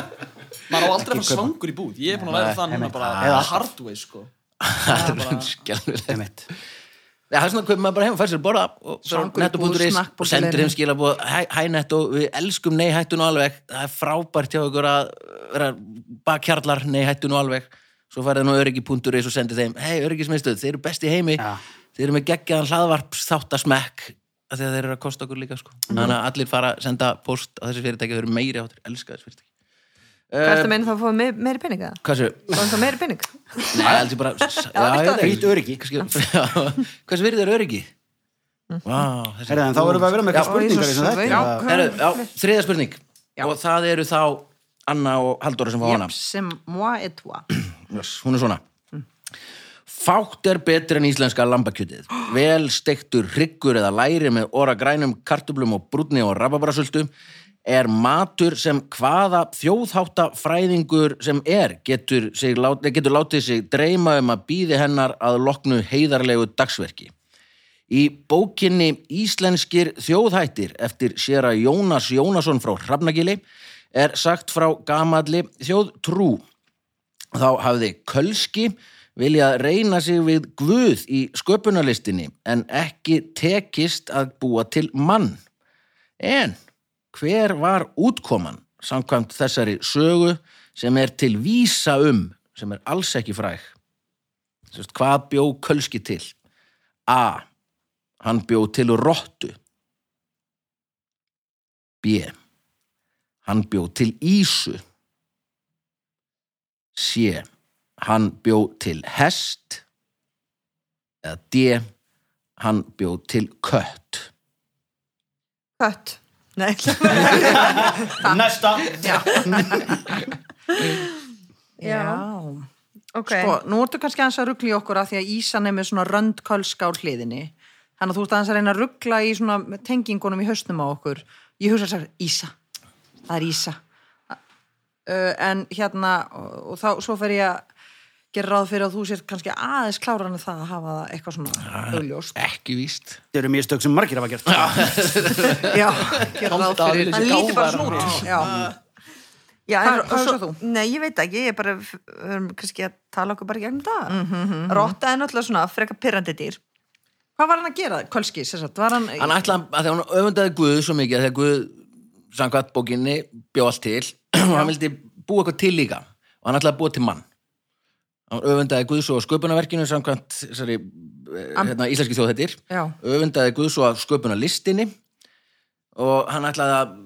Maður á aldrei að fara svangur í búð. Ég er búin að það núna einmitt. bara Eða hard way, sko. það er (laughs) skjálfilegt það er svona að kaupa maður bara heim og fær sér að borða og netto.is og sendir leiðinni. þeim skilabóð hæ, hæ netto, við elskum nei hættu nú alveg það er frábært hjá ykkur að vera bakkjarlar nei hættu nú alveg svo farið nú öryggi.is og sendir þeim hei öryggismiðstöð, þeir eru best í heimi Já. þeir eru með geggjaðan hlaðvarps þáttasmekk af því að þeir eru að kosta okkur líka sko. þannig að allir fara að senda post á þessi fyrirtæki þeir eru meiri áttur, elska þessi fyrirtæki hvað er það meina þá að fá meiri, meiri pening eða? Hvað séu? fáum það meiri pening? Nei, heldur bara. Frítt öryggi. (laughs) Hversu virðið er öryggi? Herra, en þá erum við að vera með eitthvað spurningar þetta þriða spurning Já. og það eru þá Anna og Halldóra sem fá hana sem moi et toi hún er svona. Fátt er betur en íslenska lambakjötið. Vel stektur hryggur eða læri með óra grænum kartublum og brúnni og rababarasöldu er matur sem hvaða þjóðhátta fræðingur sem er getur, sig, getur látið sig dreyma um að býði hennar að loknu heiðarlegu dagsverki. Í bókinni Íslenskir þjóðhættir eftir séra Jónas Jónasson frá Hrafnagili er sagt frá gamalli þjóðtrú. Þá hafði Kölski viljað reyna sig við Guð í sköpunarlistinni en ekki tekist að búa til mann. En hver var útkoman samkvæmt þessari sögu sem er til vísa um, sem er alls ekki fræg? Sest, hvað bjó Kölski til? A. Hann bjó til rottu. B. Hann bjó til ísu. C. Hann bjó til hest. Eða D. Hann bjó til kött. kött nei, (laughs) Næsta Já. ok Sko, nú ertu kannski aðeins að ruggla í okkur að því að Ísan er með svona röndkölska á hliðinni þannig að þú ert aðeins að reyna að ruggla í svona tengingunum í hausnum á okkur ég hugsa að Ísa, það er Ísa en hérna og, og þá, svo fer ég að gera ráð fyrir að þú sér kannski aðeins kláran en það að hafa það eitthvað svona augljóst. Ekki víst. Þetta eru mistök sem margir hafa gert. Já, gera ráð fyrir hann lítur bara svona út. Já, Já, Hvað- en, hvað svo, þú? Nei, ég veit ekki, ég er bara við erum kannski að tala okkur bara í gegnum það mm Mhm, -hmm. Rotta er náttúrulega svona frekar pyrrandi dýr. Hvað var hann að gera, Kölski, sér sagt, var hann, Hann ætlaði að því að hann öfundaði Guð svo mikið að þegar Guð samkvæmt bókinni bjó allt til (clears throat) og hann vildi búa eitthvað til líka. Og hann ætlaði að búa til mann. Hann öfundaði Guð svo á sköpunarverkinu samkvæmt þessari eh, hérna, íslenski þjóðhættir já, öfundaði Guð svo að sköpunarlistinni. Og hann ætlaði að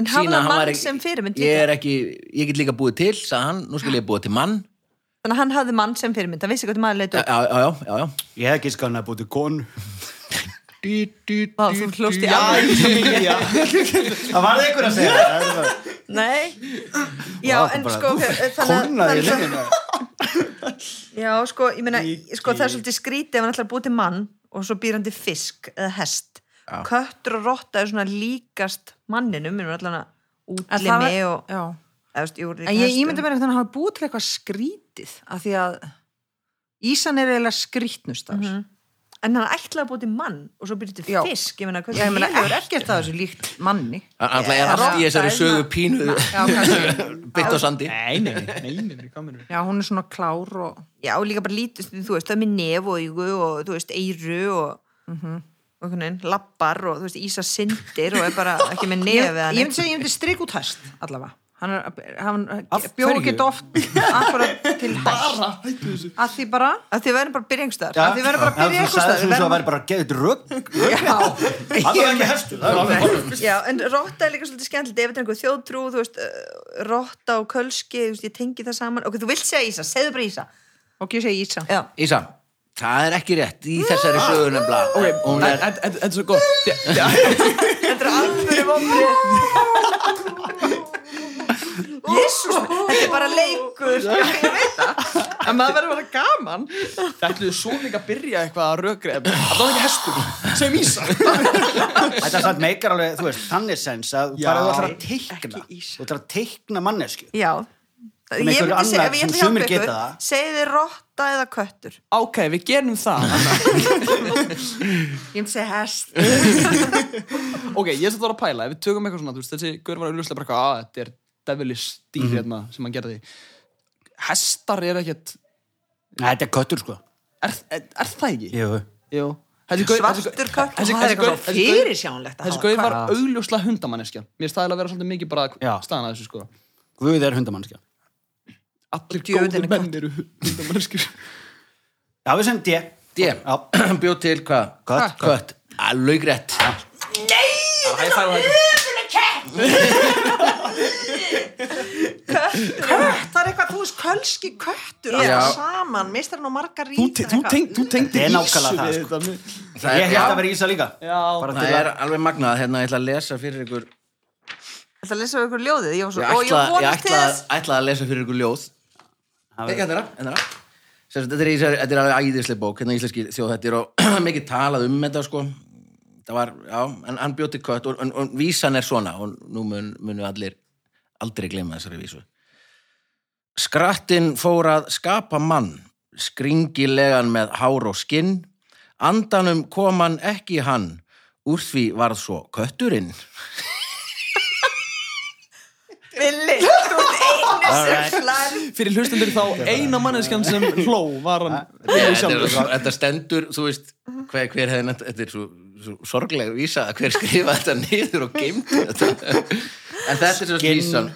En sína það að hann sem fyrirmynd ég er ekki, ég get líka búið til sagði hann, nú skal ég búið til mann. Þannig að hann hafði mann sem fyrirmynd, hann vissi hvað maður leitur já, já, já, já, já. Ég hef ekki skan að búið til konu þú hlóst í alveg. Það var einhver að segja Nei. Já, en sko liðinu Já, sko, ég meina, sko, það er svolítið skrítið ef hann ætlar að búið til mann og svo býr hann til fisk eða hest. Já. Köttur og rotta er svona líkast manninum, minnum allan að útlimi og En ég ímyndi mér að hann hafi búið til eitthvað skrítið af því að Ísan er eiginlega skrítnust af þessu. En hann ætlaði að búið til mann og svo býr til fisk. Ég meina, Já, ég meina ekkert að þessu líkt manni. hann ætlaði er allt í þessari sögu pínu (laughs) bytt á sandi. Nei, nei, nei, nei, Já, hún er svona klár og... Já, og líka bara lítið, þú veist, það er með nef og augu og, þú veist, eyru og, Mhm. og einhvern veginn, lappar og, þú veist, ísa syndir og er bara ekki með Ég, nef eða ég myndi hest allavega. Hann, er, hann bjóð ekki oft til þessu Að því bara... að þið verðum bara. Já, Að þið verður bara svo að verðum- væri bara geðið rögg Já, Það var ekki Já, en rotta er líka svolítið skemmtilegt ef þetta er einhver þjóðtrú, þú veist, uh, rotta og kölski, þú veist, ég tengi það saman. Ok, þú vilt segja Ísa, segðu bara Ísa. og ég segi Ísa. Já. Ísa, það er ekki rétt í þessari sögu nefnilega Ok, hún er þetta er svo þi- Þetta er alveg vomri. Jésús, þetta er bara leikur. Ég veit það. En maður verður bara gaman. Það ætluðu svo líka að byrja eitthvað að rökri Það var ekki hestur, sem Ísa Þetta er satt meikar alveg, þú veist, þannig sens að Já. bara þú ætlar að teikna þú ætlar að teikna mannesku Já. Sem Ég myndi segja, ef ég sem ætla að hjálpa geta ykkur, það. segið þið rotta eða köttur. Ok, við gerum það Ég myndi segja hest. Ok, ég ætla að pæla, ef við tökum eitthvað svona þú veist, Þessi er devilish dýr Mhm. hérna sem hann gerði. Hestar er ekkert Nei, þetta er köttur sko. Er, er, er það ekki? Jú. Jú. Svartur köttur. Það er eitthvað gaur- svo þessi gauð var augljóslega hundamanneskja. Mér er staðilega að vera svolítið mikið bara staðan að þessu sko. Guð er hundamannskja Allir góður er menn eru hundamanneskjur. (laughs) Já, við sem D. (clears throat) Bjóð til hvað? Kött. Kött, alveg rétt Hæ, fæ og hæ Kött, það er eitthvað, þú veist, kölski köttur Já. alltaf saman, mistar hann á margar Þú te- þú teng- þú tengdi Ísu við sko. þetta er- Ég held að vera Ísa líka Það er að alveg magnað, hérna ég ætla að lesa fyrir ykkur Þetta lesa við ykkur ljóðið. Ég var svo, Ég og ég ætla, ég ætla, ætla að lesa fyrir ykkur ljóð. Þetta er, er alveg æðisleg bók, hérna íslenski þjóðhættir og (clears throat) mikið talað um þetta sko. Það var, já, en hann bjóti kött og, og, og vísan er svona og nú mun, munu allir aldrei glemma þessari vísu. Skrattin fór að skapa mann skringilegan með hár og skinn. Andanum kom hann ekki hann. Úr því varð svo kötturinn. Villi, þú ert einu sem hlær. Fyrir hlustendur þá eina manneskjan sem hló var hann Þetta, stendur, þú veist hver, hver hefði nefnt, þetta er svo, svo sorglega vísa að hver skrifa þetta niður og geimti þetta en þetta er svo Skinn, vísan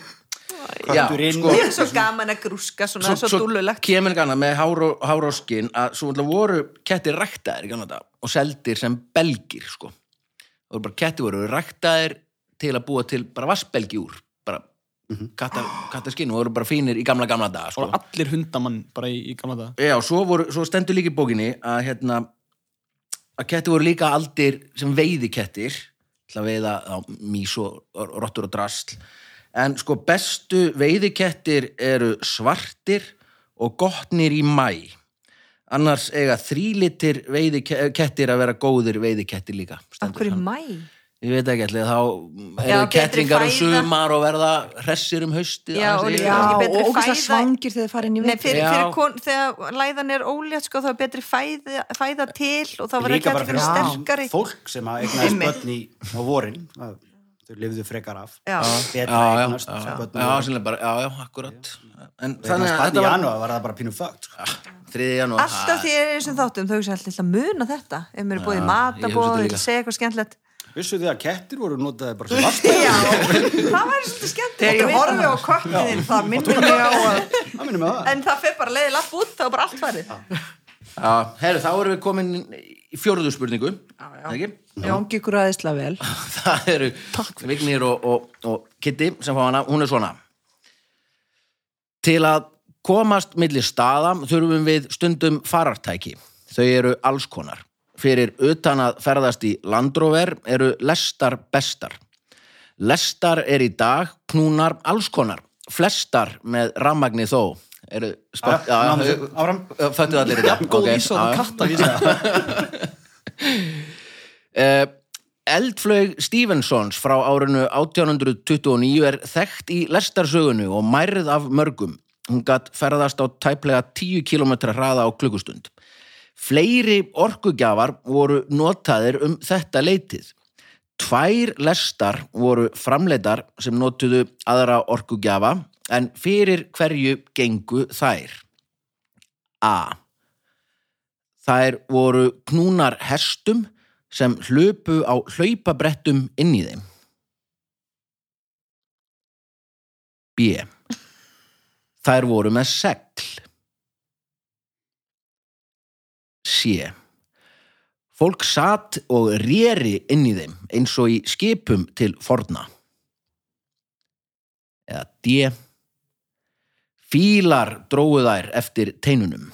Já, sko, Mér er svo gaman að grúska svona, svo, svo dúllulegt. kemur gana með hár og, og skinn að svo voru kettir ræktaðir dag og seldir sem belgir sko. og voru bara kettir voru ræktaðir til að búa til bara vassbelgi úr bara kattar, kattarskinn og voru bara fínir í gamla gamla dag sko. Og allir hundamann bara í, í gamla dag Já, svo, voru, svo stendur líka í bókinni að hérna að kettir voru líka aldir sem veiði kettir til að veiða á, mís og, rottur og drasl en sko bestu veiðikettir eru svartir og gottnir í mæ annars eiga þrílitir veiðikettir að vera góðir veiðikettir líka hverju hann. mæ? Ég veit ekki allir, þá eru kettringar um sumar og verða hressir um haustið Já, og er- líka- og fæða- svangir þegar það fara inn í Nei, veit. fyrir, fyrir kon, þegar læðan er ólétt sko, þá er betri fæða, fæða til og þá verður Líka bara kettingin fyrir sterkari fólk sem að Einmitt. börn í á vorin þau lifðu frekar af Já. betra já, já, eignast já, börn já, á vorin. já, bara, já, já, akkurat en Þannig að þetta var janúar var það bara pínu fögt sko. 3. janúar Alltaf því er þessum þáttum, þau hugsa alltaf að muna þetta ef mér er búið í matabóð, líka. segja eitthvað skemmtilegt Vissu þið að kettir voru notaði bara sem (laughs) vassbæði? Já, það væri svolítið skemmtilegt Þegar ég að horfi á það. köttin það minnir mig á að Það minnum með það. En það fer bara leiði lapp út, þá er bara allt farið Já, herru, þá erum við komin í fjórðu spurningu Já, já. ekki? Gangi ykkur aðeinslega vel. (laughs) það eru Vignir og, og, og Kitty sem fá hana, hún er svona til að komast milli staða þurfum við stundum farartæki þau eru alls konar fyrir utan að ferðast í landróver eru lestar bestar lestar er í dag knúnar alls konar flestar með rammagni þó áfram. föttuð allir í dag Góð vísa og katta vísa. (laughs) Eldflaug Stevensons frá árinu 1829 er þekkt í lestarsögunu og mærið af mörgum. Hún gatt ferðast á tæplega 10 km hraða á klukkustund. Fleiri orkugjafar voru notaðir um þetta leitið. Tvær lestar voru framleitar sem notuðu aðra orkugjafa en fyrir hverju gengu þær. A. Þær voru knúnar hestum sem hlupu á hlaupabrettum inn í þeim. B. Þær voru með segl. C. Fólk satt og réri inn í þeim eins og í skipum til forna. Eða D. Fílar dróðu þær eftir teinunum.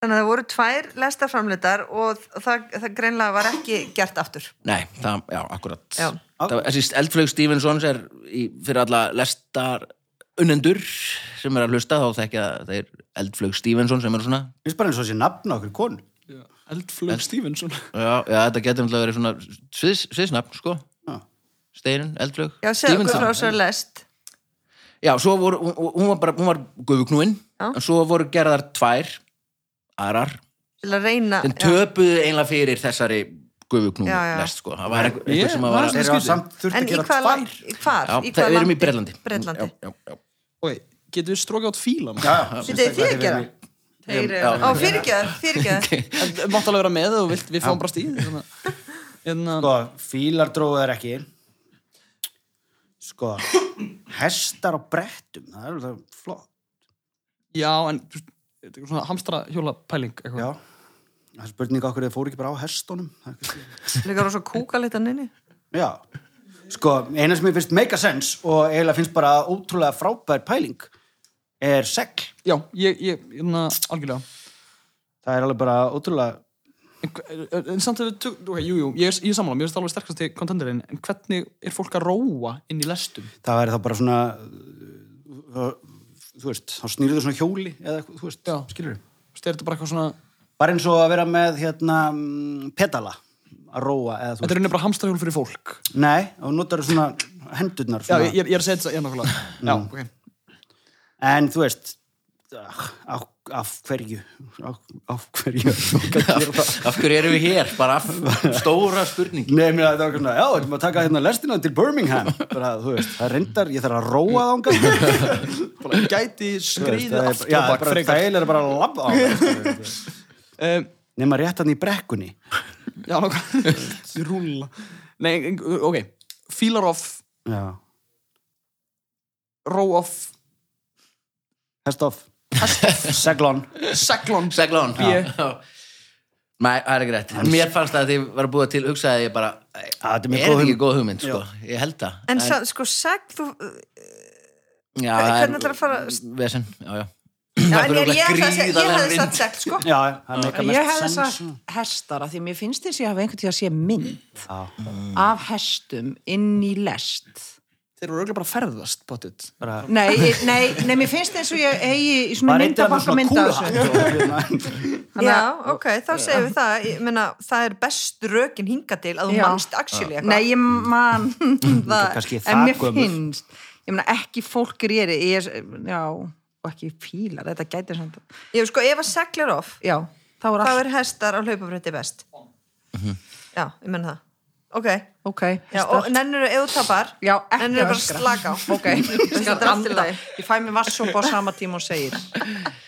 Þannig að það voru tvær lestarframleitar og það, það greinlega var ekki gert aftur. Nei, það, já, akkurat. Já. Það, þessi Eldflaug Stevensons er í, fyrir alla lestar unnendur sem er að hlusta þá þekkja það er Eldflaug Stevenson sem er svona Mér finnst bara eins og þessi nafn á okkur konu. Eldflug Stevensson. já, já þetta getur náttúrulega verið svona sviðs, sviðsnafn, sko Já. Steinin, Eldflaug Já, segðu okkur frá Stevenson sér lest. Já, svo voru, hún, hún var bara, hún var guðugnúin Já. en svo voru gerðar tvær aðrar, Til að reyna... sem töpuðu einlega fyrir þessari guðugnúin Já, já. lest, sko það var einhver sem að var að Þeir eru samt þurft En að í gera hvað tvær. Já, Í hvað við erum í landi? Getur við strókið átt fílan? Já, já. Þetta er Já. Á, fyrirgjöð. (laughs) En mátt alveg vera með og vilt, við fáum bara stíð. Að- Hérna, Sko, fílar dróðu þær ekki. Sko, hestar á brettum, það er alveg flott. já, en þú veist, þetta er svona hamstra hjóla pæling eitthvað. Já. Það er spurning okkur þið fóru ekki bara á hestunum. Það er kannski- Líka rosa kúka litan inni. Já. Sko, eina sem ég finnst make a sense og eiginlega finnst bara ótrúlega frábær pæling er segl. Já, ég, ég, hérna, algjörlega. Það er alveg bara ótrúlega En, en samt að tök, ok, jú, jú, ég er, sammála, mér finnst alveg sterkast til kontenderinn, en hvernig er fólk að róa inn í lestum? það væri þá bara svona uh, þú veist, þá snýrðu svona hjóli eða þú veist, skilur Þú veist, er þetta bara eitthvað svona, bara eins og að vera með hérna mm, pedala að róa þetta er rauninni bara hamstra hjól fyrir fólk. nei, og notar svona hendurnar Já, svona. ég, ég er að segja þetta, ég er nákvæmlega. Já, ok. en þú veist á, af hverju? Á, af hverju (laughs) Af hverju erum við hér? Bara af, stóra spurning. Nei, mér það var svona, já, við erum að taka hérna lestina til Birmingham. Bara, þú veist, það reyndar, ég þarf að róa þangað. (laughs) Bara Gæti skriðið það er, aftur já, það er bara að labba á það Um, (laughs) nema rétt hann í brekkunni já, nákvæmlega. (laughs) Rúlla. Nei, ok. Fílar off, já, ró off, hest off (laughs) seglon seglon. Seglón B. já, já. Nei, það er ekki rétt Mér fannst að því var að búa til hugsaði ég bara þetta er Er mjög ekki góð hugmynd. góð hugmynd, sko Ég held það En sa, sko, seg, þú... já, hvernig ætlarðu að fara- Vesen, já, já Já, en er ég, ég, ég, ég hefði vind. sagt sko. já, Ég hefði sens sagt hestar af því mér finnst þess að ég hafa einhvern tíð að sé mynd Já. af hestum inn í lest Þeir eru auðvitað bara að ferðast, bara, Nei, nei, nei, mér finnst eins og ég eigi í svona svona mynda hérna. Já, að- ok, þá segjum við það. Ég meina, það er best rökin hinga til að þú mannst actually eitthvað. Nei, ég man það, en mér finnst ég meina ekki fólk er ég já, og ekki fílar þetta gæti samt Ég, sko, ef að seglir off, já, þá er þá allt, er hestar á hlaupabretti best. Já, ég menn það. Ok, ok já, og nennur ef þú tapar, já, ekki nennur að bara slaka á. ok, (laughs) ég fæ mér vassopa á sama tíma og segir.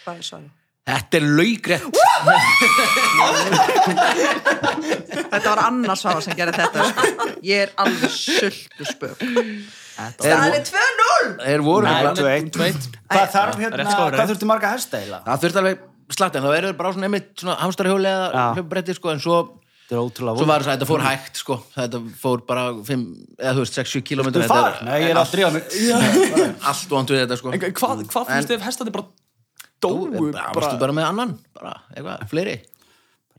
Hvað er svarið? Þetta er laugrætt Þetta var annars hafa sem gerði þetta sko. Ég er alveg sultu spök Það er 2-0! Þeir voru Nei, nefnilega- tvö eitt. Tveit. hvað þarf hérna, hvað þurfti marga hesta eiginlega Það þurfti alveg slattin, þá eru þeir bara svona einmitt svona hamstarhjóli eða Já. hljöpbretti sko, en svo, Þetta er ótrúlega svo var þess að þetta fór hægt sko, þetta fór bara 5, eða þú veist, 6-7 km Þú far? Nei, ég er að drífa mig allt vant við þetta sko En hvað, hvað finnst þið ef hestandi bara dóu? bara, varstu bara með annan, bara eitthvað, fleiri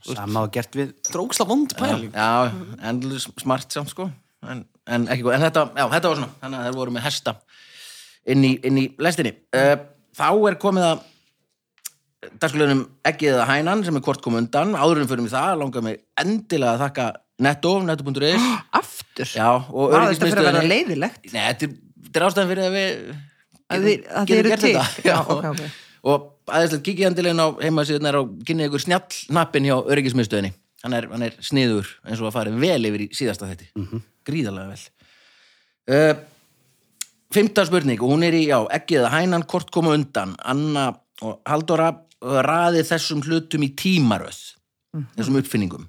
Sama og gert við Dróksla vond pæling. já, endur smart samt sko en, en ekki en þetta, já, þetta var svona. Þannig að þeir voru með hesta inn í, inn í lestinni. Uh, þá er komið að dagskulegunum ekkið eða hænan sem er hvort kom undan, áðurum fyrir mig það langar mig endilega að þakka netto, netto.is (gasps) Aftur? já, og Var þetta fyrir að vera leiðilegt? Nei, þetta er, þetta er ástæðan fyrir að við Að þið- að þið getum eru til? (laughs) Já, ok, ok. og aðeinslega kikið endilegin á heimasíðunar og kynni ykkur snjall hjá öryggismiðstöðinni. Hann er, hann er sniður eins og að fara vel yfir í síðasta þetti gríðarlega vel. Uh, Fymta spurning og hún er í, já, ekki eða hænan hvort koma undan? Anna og Halldóra raði þessum hlutum í tímaröð þessum uppfinningum.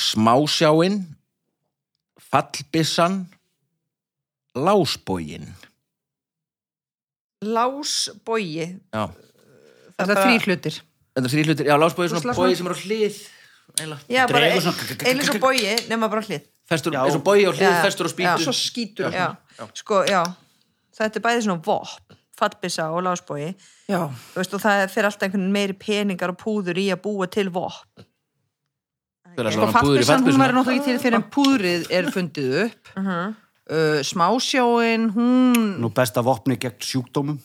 Smásjáin fallbissan lásbógin Lásbogi já, Það er þrý hlutir. þetta er þrý hlutir, já, lásbógi er svona bógi sem er á hlið eiginlega. Já, bara Dregur ein- svona- einu svo bogi nema bara hlið festur, eins og bógi á hlið, festur á spýtu já. Svo skítur. já. Sko, já Þetta er bæði svona vopp, fallbissa og. Þú veist, og það fer alltaf einhvern meiri peningar og púður í að búa til vopp Fyrir að Sko fallbissan, hún verður náttúrulega ekki til fyrir en púðrið er fundið upp. uh, smásjáin, hún... Nú besta vopni gegn sjúkdómum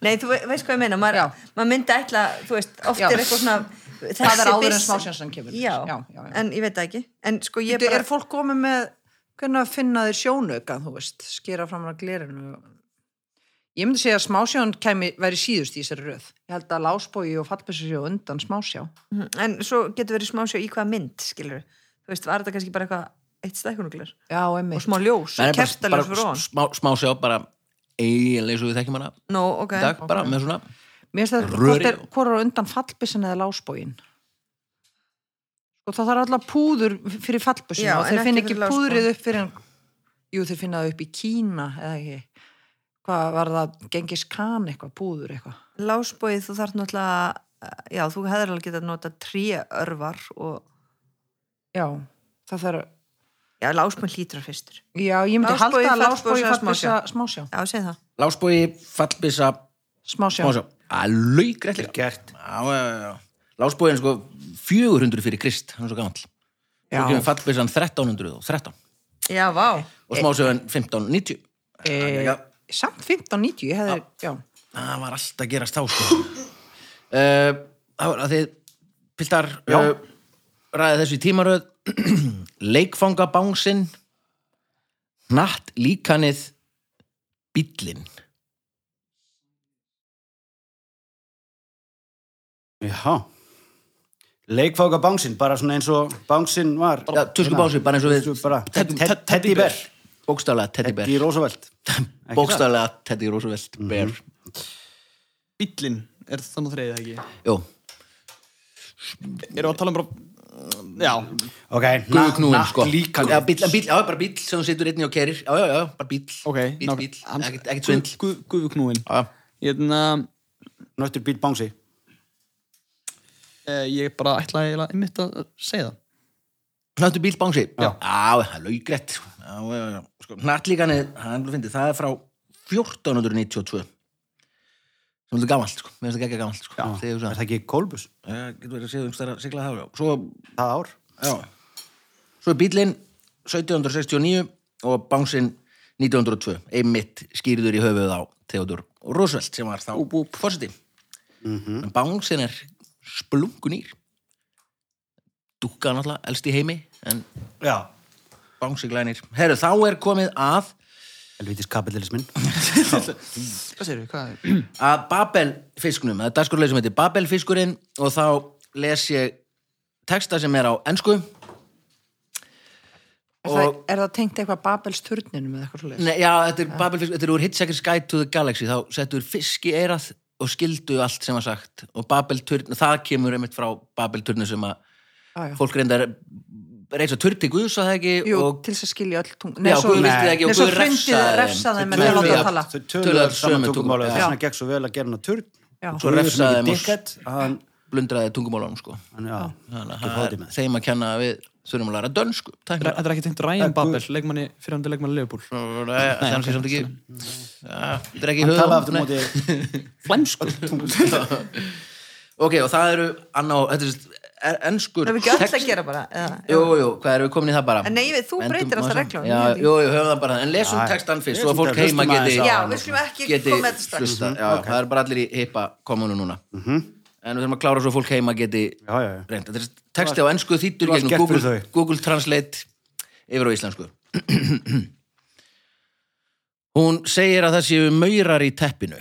Nei, þú ve- veist hvað ég meina, maður, myndi ætla, þú veist, oft Já. er eitthvað svona Það er áður en smásjánsan kemur. Já, já, já, já. en ég veit ekki En sko ég bara Er fólk komið með, hvernig að finna þér sjónauka, þú veist, skera fram á glerinu? Ég myndi segja að smásján kemi, væri síðust í þessari röð. Ég held að lásbói og á undan smásjá. En svo getur verið smá sjó í hvaða mynd, skilur Þú veist, var þetta kannski bara eitthvað eitt stækkunuglir Já, og smá ljós, kertaljós fyrir ofan smá, smá sjá bara eiginlega eins og við þekkjum hana Nó, ok, í dag, bara með svona Mér finnst það, hvort er, hvort er undan fallbissan eða lásbóin? Og það þarf alltaf púður fyrir fallbissun Já, og þeir finna ekki púðrið upp fyrir en, jú, þeir finna það upp í Kína eða ekki. Hvað var það, gengis kan eitthvað, púður eitthvað? Lásbóið, þú þarf náttúrulega Já, þú hefur alveg getað nota tríörvar og Já, það þarf, Já, lásbóið hlýtur að fyrstur já, ég myndi halda að lásbói, fallbissa, smásjá. Já, segi það lásbói, fallbissa, Smásjá. Alveg greitt Gert. Lásbóin sko 400 fyrir Krist, hann er svo gamall. Já. svo kemur fallbissan 1313 Já, vá. Og smásjáin 1590 E, Já. samt 1590, ég hefði, já. það var alltaf að gerast þá sko. uh, það var að þið piltar uh, ræði þessu í tímaröð. (clears throat) Leikfangabánsinn natt líkanið bíllinn Já. Leikfáka bánsinn, bara svona eins og bánsinn var. Já, tuskubánsi, bara eins og við Teddy Bear. Bókstaflega Teddy Bear. Teddy Roosevelt. (laughs) Ekki bókstaflega Teddy Roosevelt. Bear. Bíllinn er þannig þreið ekki. Jú, Erum við að tala um bara, já, Ok, guðknúin sko. já, bíll, já, bara bíll sem þú situr einni og kerir já, já, já, bara bíll, ok. bíll ekkert ekkert svindl. Guðuknúin. Já, Hérna, Nöttur bíl bánsi ég bara ætlaði einmitt að segja það. Hnáttu bíl bánsi Já. það er Já, já, já, sko, hnattlíkanið, það er það er frá 1492 sem er gamalt, sko, mér finnst það ekki gamalt, sko. Er það ekki Kolbus? það getur verið að séð um stærra sigla það, já, svo Það ár. Já. Svo er bílinn 1769 og bánsinn 1902. Einmitt skýrður í höfuð á Theodor Roosevelt sem var þá fórseti. En bánsinn er splungunýr. Dúkka náttúrulega, elst í heimi, en Já bánsi glænir. Herru, þá er komið að Helvítis kapitalismin (laughs) Hvað segir Hvað er? að Babelfiskunum, það er dagskurleið sem heitir Babelfiskurinn og þá les ég texta sem er á ensku Er, það, er það tengt eitthvað Babels turninum eða eitthvað svo Nei, já, þetta er Babelfisk, þetta er úr Hitchhiker's Guide to the Galaxy, þá settur fisk í eirað og skildu allt sem var sagt. Og Babelturn, það kemur einmitt frá Babelturnu sem að já. fólk reyndar reysa turn til Guðs að það ekki Jú, og til þess að skilja öll tung Já, Guð vildi það ekki og Nei, svo Guð refsaði Þau öll saman tungumáli tungumáli. Þess vegna gekk svo vel að gera hana turn. Já. svo refsaði og hann, blundraði tungumálunum sko. það er þeim að kenna að við þurfum að læra dönsku. Þetta er ekki tengt Ryan Babel, leikmanni, fyrirhandi leikmanni Liverpool. Nei, það er samt ekki Ja, þetta er ekki móti (laughs) Flæmsku. (laughs) ok, og það eru er er enskur Það er ekki öll að gera bara? Eða, jú, jú, hvað erum við komin í það bara? Nei, þú Endum breytir alltaf ekki. jú, jú, höfum það bara. En lesum Já, textan fyrst svo að fólk heima geti Já, við skulum ekki koma með þetta strax. já, það er bara allir í heipa komunu núna. Mhm. En við þurfum að klára svo fólk heima geti Já, já, já. reynd, þetta er texti á ennsku þýttur gegnum Google. Google Translate yfir á íslensku. (clears throat) Hún segir að það séu maurar í teppinu.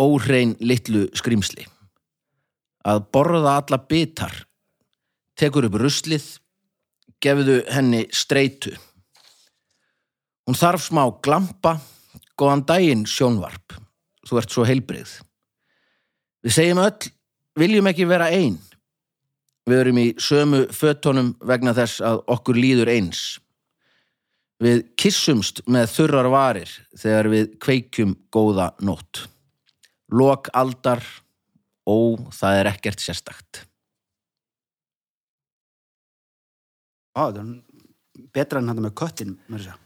Óhrein litlu skrimsli að borða alla bitar. Tekur upp ruslið. Gefðu henni streitu. Hún þarf smá glampa. Góðan daginn sjónvarp. Þú ert svo heilbrigð við segjum öll viljum ekki vera ein við erum í sömu fötunum vegna þess að okkur líður eins við kissumst með þurrar varir þegar við kveikjum góða nótt lok aldar ó, það er ekkert sérstakt Á, það er betra en hann með köttin mér að segja.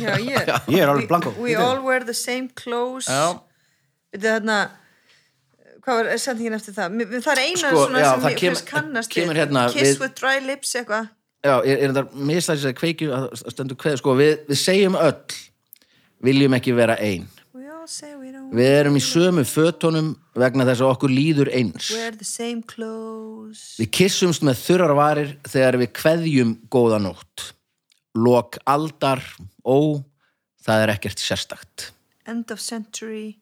Já, ég (laughs) Ég er alveg blanko. We all wear the same clothes Já. Þetta er þarna Hvað var sendingin eftir það? Það er eina Sko, svona já, sem ég finnst kannast kemur hérna Kiss við- with dry lips eitthvað. Já, er, er þetta mislæsins að kveikju að stendur kveð, sko, við, við segjum öll viljum ekki vera ein. We all say we don't við erum í sömu fötunum vegna þess að okkur líður eins. Wear the same clothes. Við kissumst með þurrar varir þegar við kveðjum góða nótt. Lok aldar, ó, það er ekkert sérstakt. End of century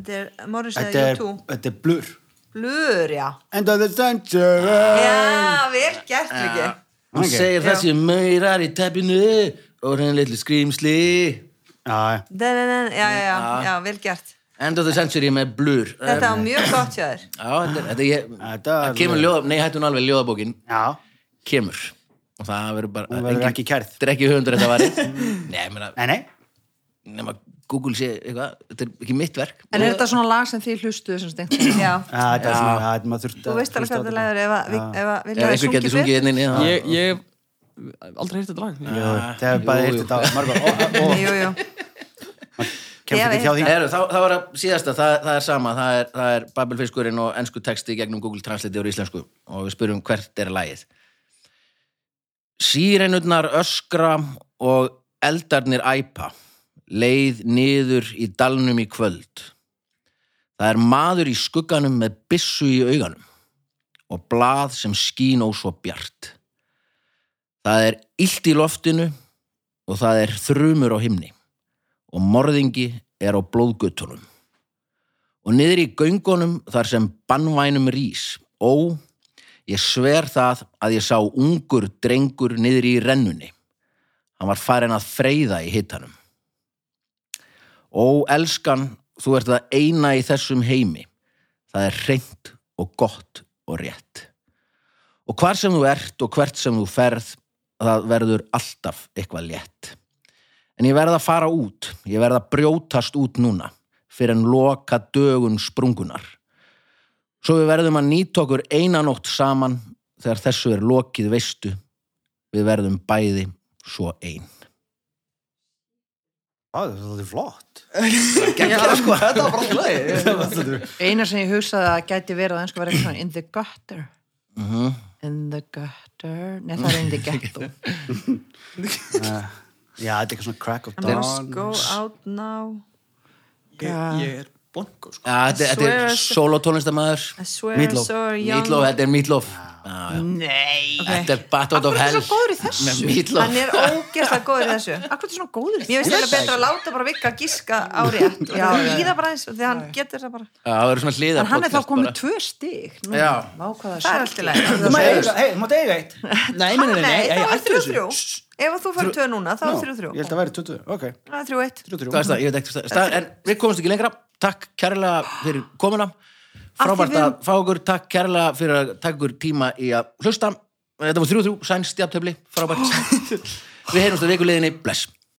Þetta er Morris eða Þetta er, U2 þetta er blur. Blur, já End of the century. Já, vel gert ekki Hún Ok. segir þessi maurar í teppinu og henni litlu skrýmsli. Já, já. Já, já, já, já, vel gert End of the century með blur. Þetta var mjög gott hjá þér Já, þetta, þetta, ég, Þetta er það kemur ljóða, nei, hættu nú alveg ljóðabókin, Já, kemur. Og það verður bara... hún verður ekki kærð. Þetta er ekki höfundur þetta (laughs) ég meina, Nei, nei. nema Google sé eitthvað, þetta er ekki mitt verk. En er þetta svona lag sem þið hlustuðu sem stengt? Já, Já, þetta er svona, já, þetta maður þurft þú veist alveg hvað þetta. læður ef að, ef það einhver getur sungið inn þá... Ég, ég hef aldrei heyrt þetta lag. Jú, það er bara jú. þetta margar og, og, og Jú, jú. Kemst ekki hjá því. Heru, þá, þá er að síðasta, það, það er sama það er, það er Babelfiskurinn og ennsku texti gegnum Google Translate og íslensku. Og við spyrjum hvert er lagið. Sýrenurnar öskra og eldarnir æpa leið niður í dalnum í kvöld Það er maður í skugganum með byssu í auganum og blað sem skín ó svo bjart Það er illt í loftinu og það er þrumur á himni og morðingi er á blóðgötunum. Og niður í göngunum þar sem bannvænum rís, ó, ég sver það að ég sá ungur drengur niður í rennunni. Hann var farin að freyða í hittanum. Ó, elskan, þú ert það eina í þessum heimi. Það er hreint og gott og rétt. Og hvar sem þú ert og hvert sem þú ferð, það verður alltaf eitthvað létt. En ég verð að fara út, ég verð að brjótast út núna, fyrir en loka dögun sprungunar. Svo við verðum að nýta okkur einanótt saman þegar þessu er lokið veistu, við verðum bæði svo ein. Það er svolítið flott (laughs) sko, þetta var bara alltaf lagi. (laughs) Eina sem ég hugsaði að gæti verið að ennsku var eitthvað in the gutter. In the gutter. Nei, það er in the ghetto. (laughs) Já, þetta er eitthvað svona crack of Let's dawn go out now Ég, ég er bongo, sko. Já, þetta, þetta er solotónlistamæður. Meatloaf. þetta er Meatloaf. Þetta er Battle of Akkur er Hell. það svo góður í þessu? Með Meatloaf. Hann er ógeðslega góður í þessu. Akkur er það svona góður í Mér finnst þetta betra að láta bara vikka giska á rétt. Og það líða bara eins og því hann getur það bara. Já, það verður svona hliðar En hann er þá komið tvö hvað Það er allt í lagi. Þú mátt eiga- hey, þú mátt eiga eitt. (laughs) Nei, nei, nei, nei, Nei, nei, þá er þrjú. þrjú Ef þú fær tvö núna, þá er þrjú þrjú Ég held að væri 20, ok Það er þrjú eitt 3-3 Hvað er það? Ég veit ekki hvað það er. En við komumst ekki lengra. Takk kærlega fyrir komuna. Frábært að fá okkur. Takk kærlega fyrir að taka okkur tíma í að hlusta. Þetta var þrjú þrjú, sæn stjáttöfli. Frábært. (laughs) við heyrumst að vikuleginni. Bless.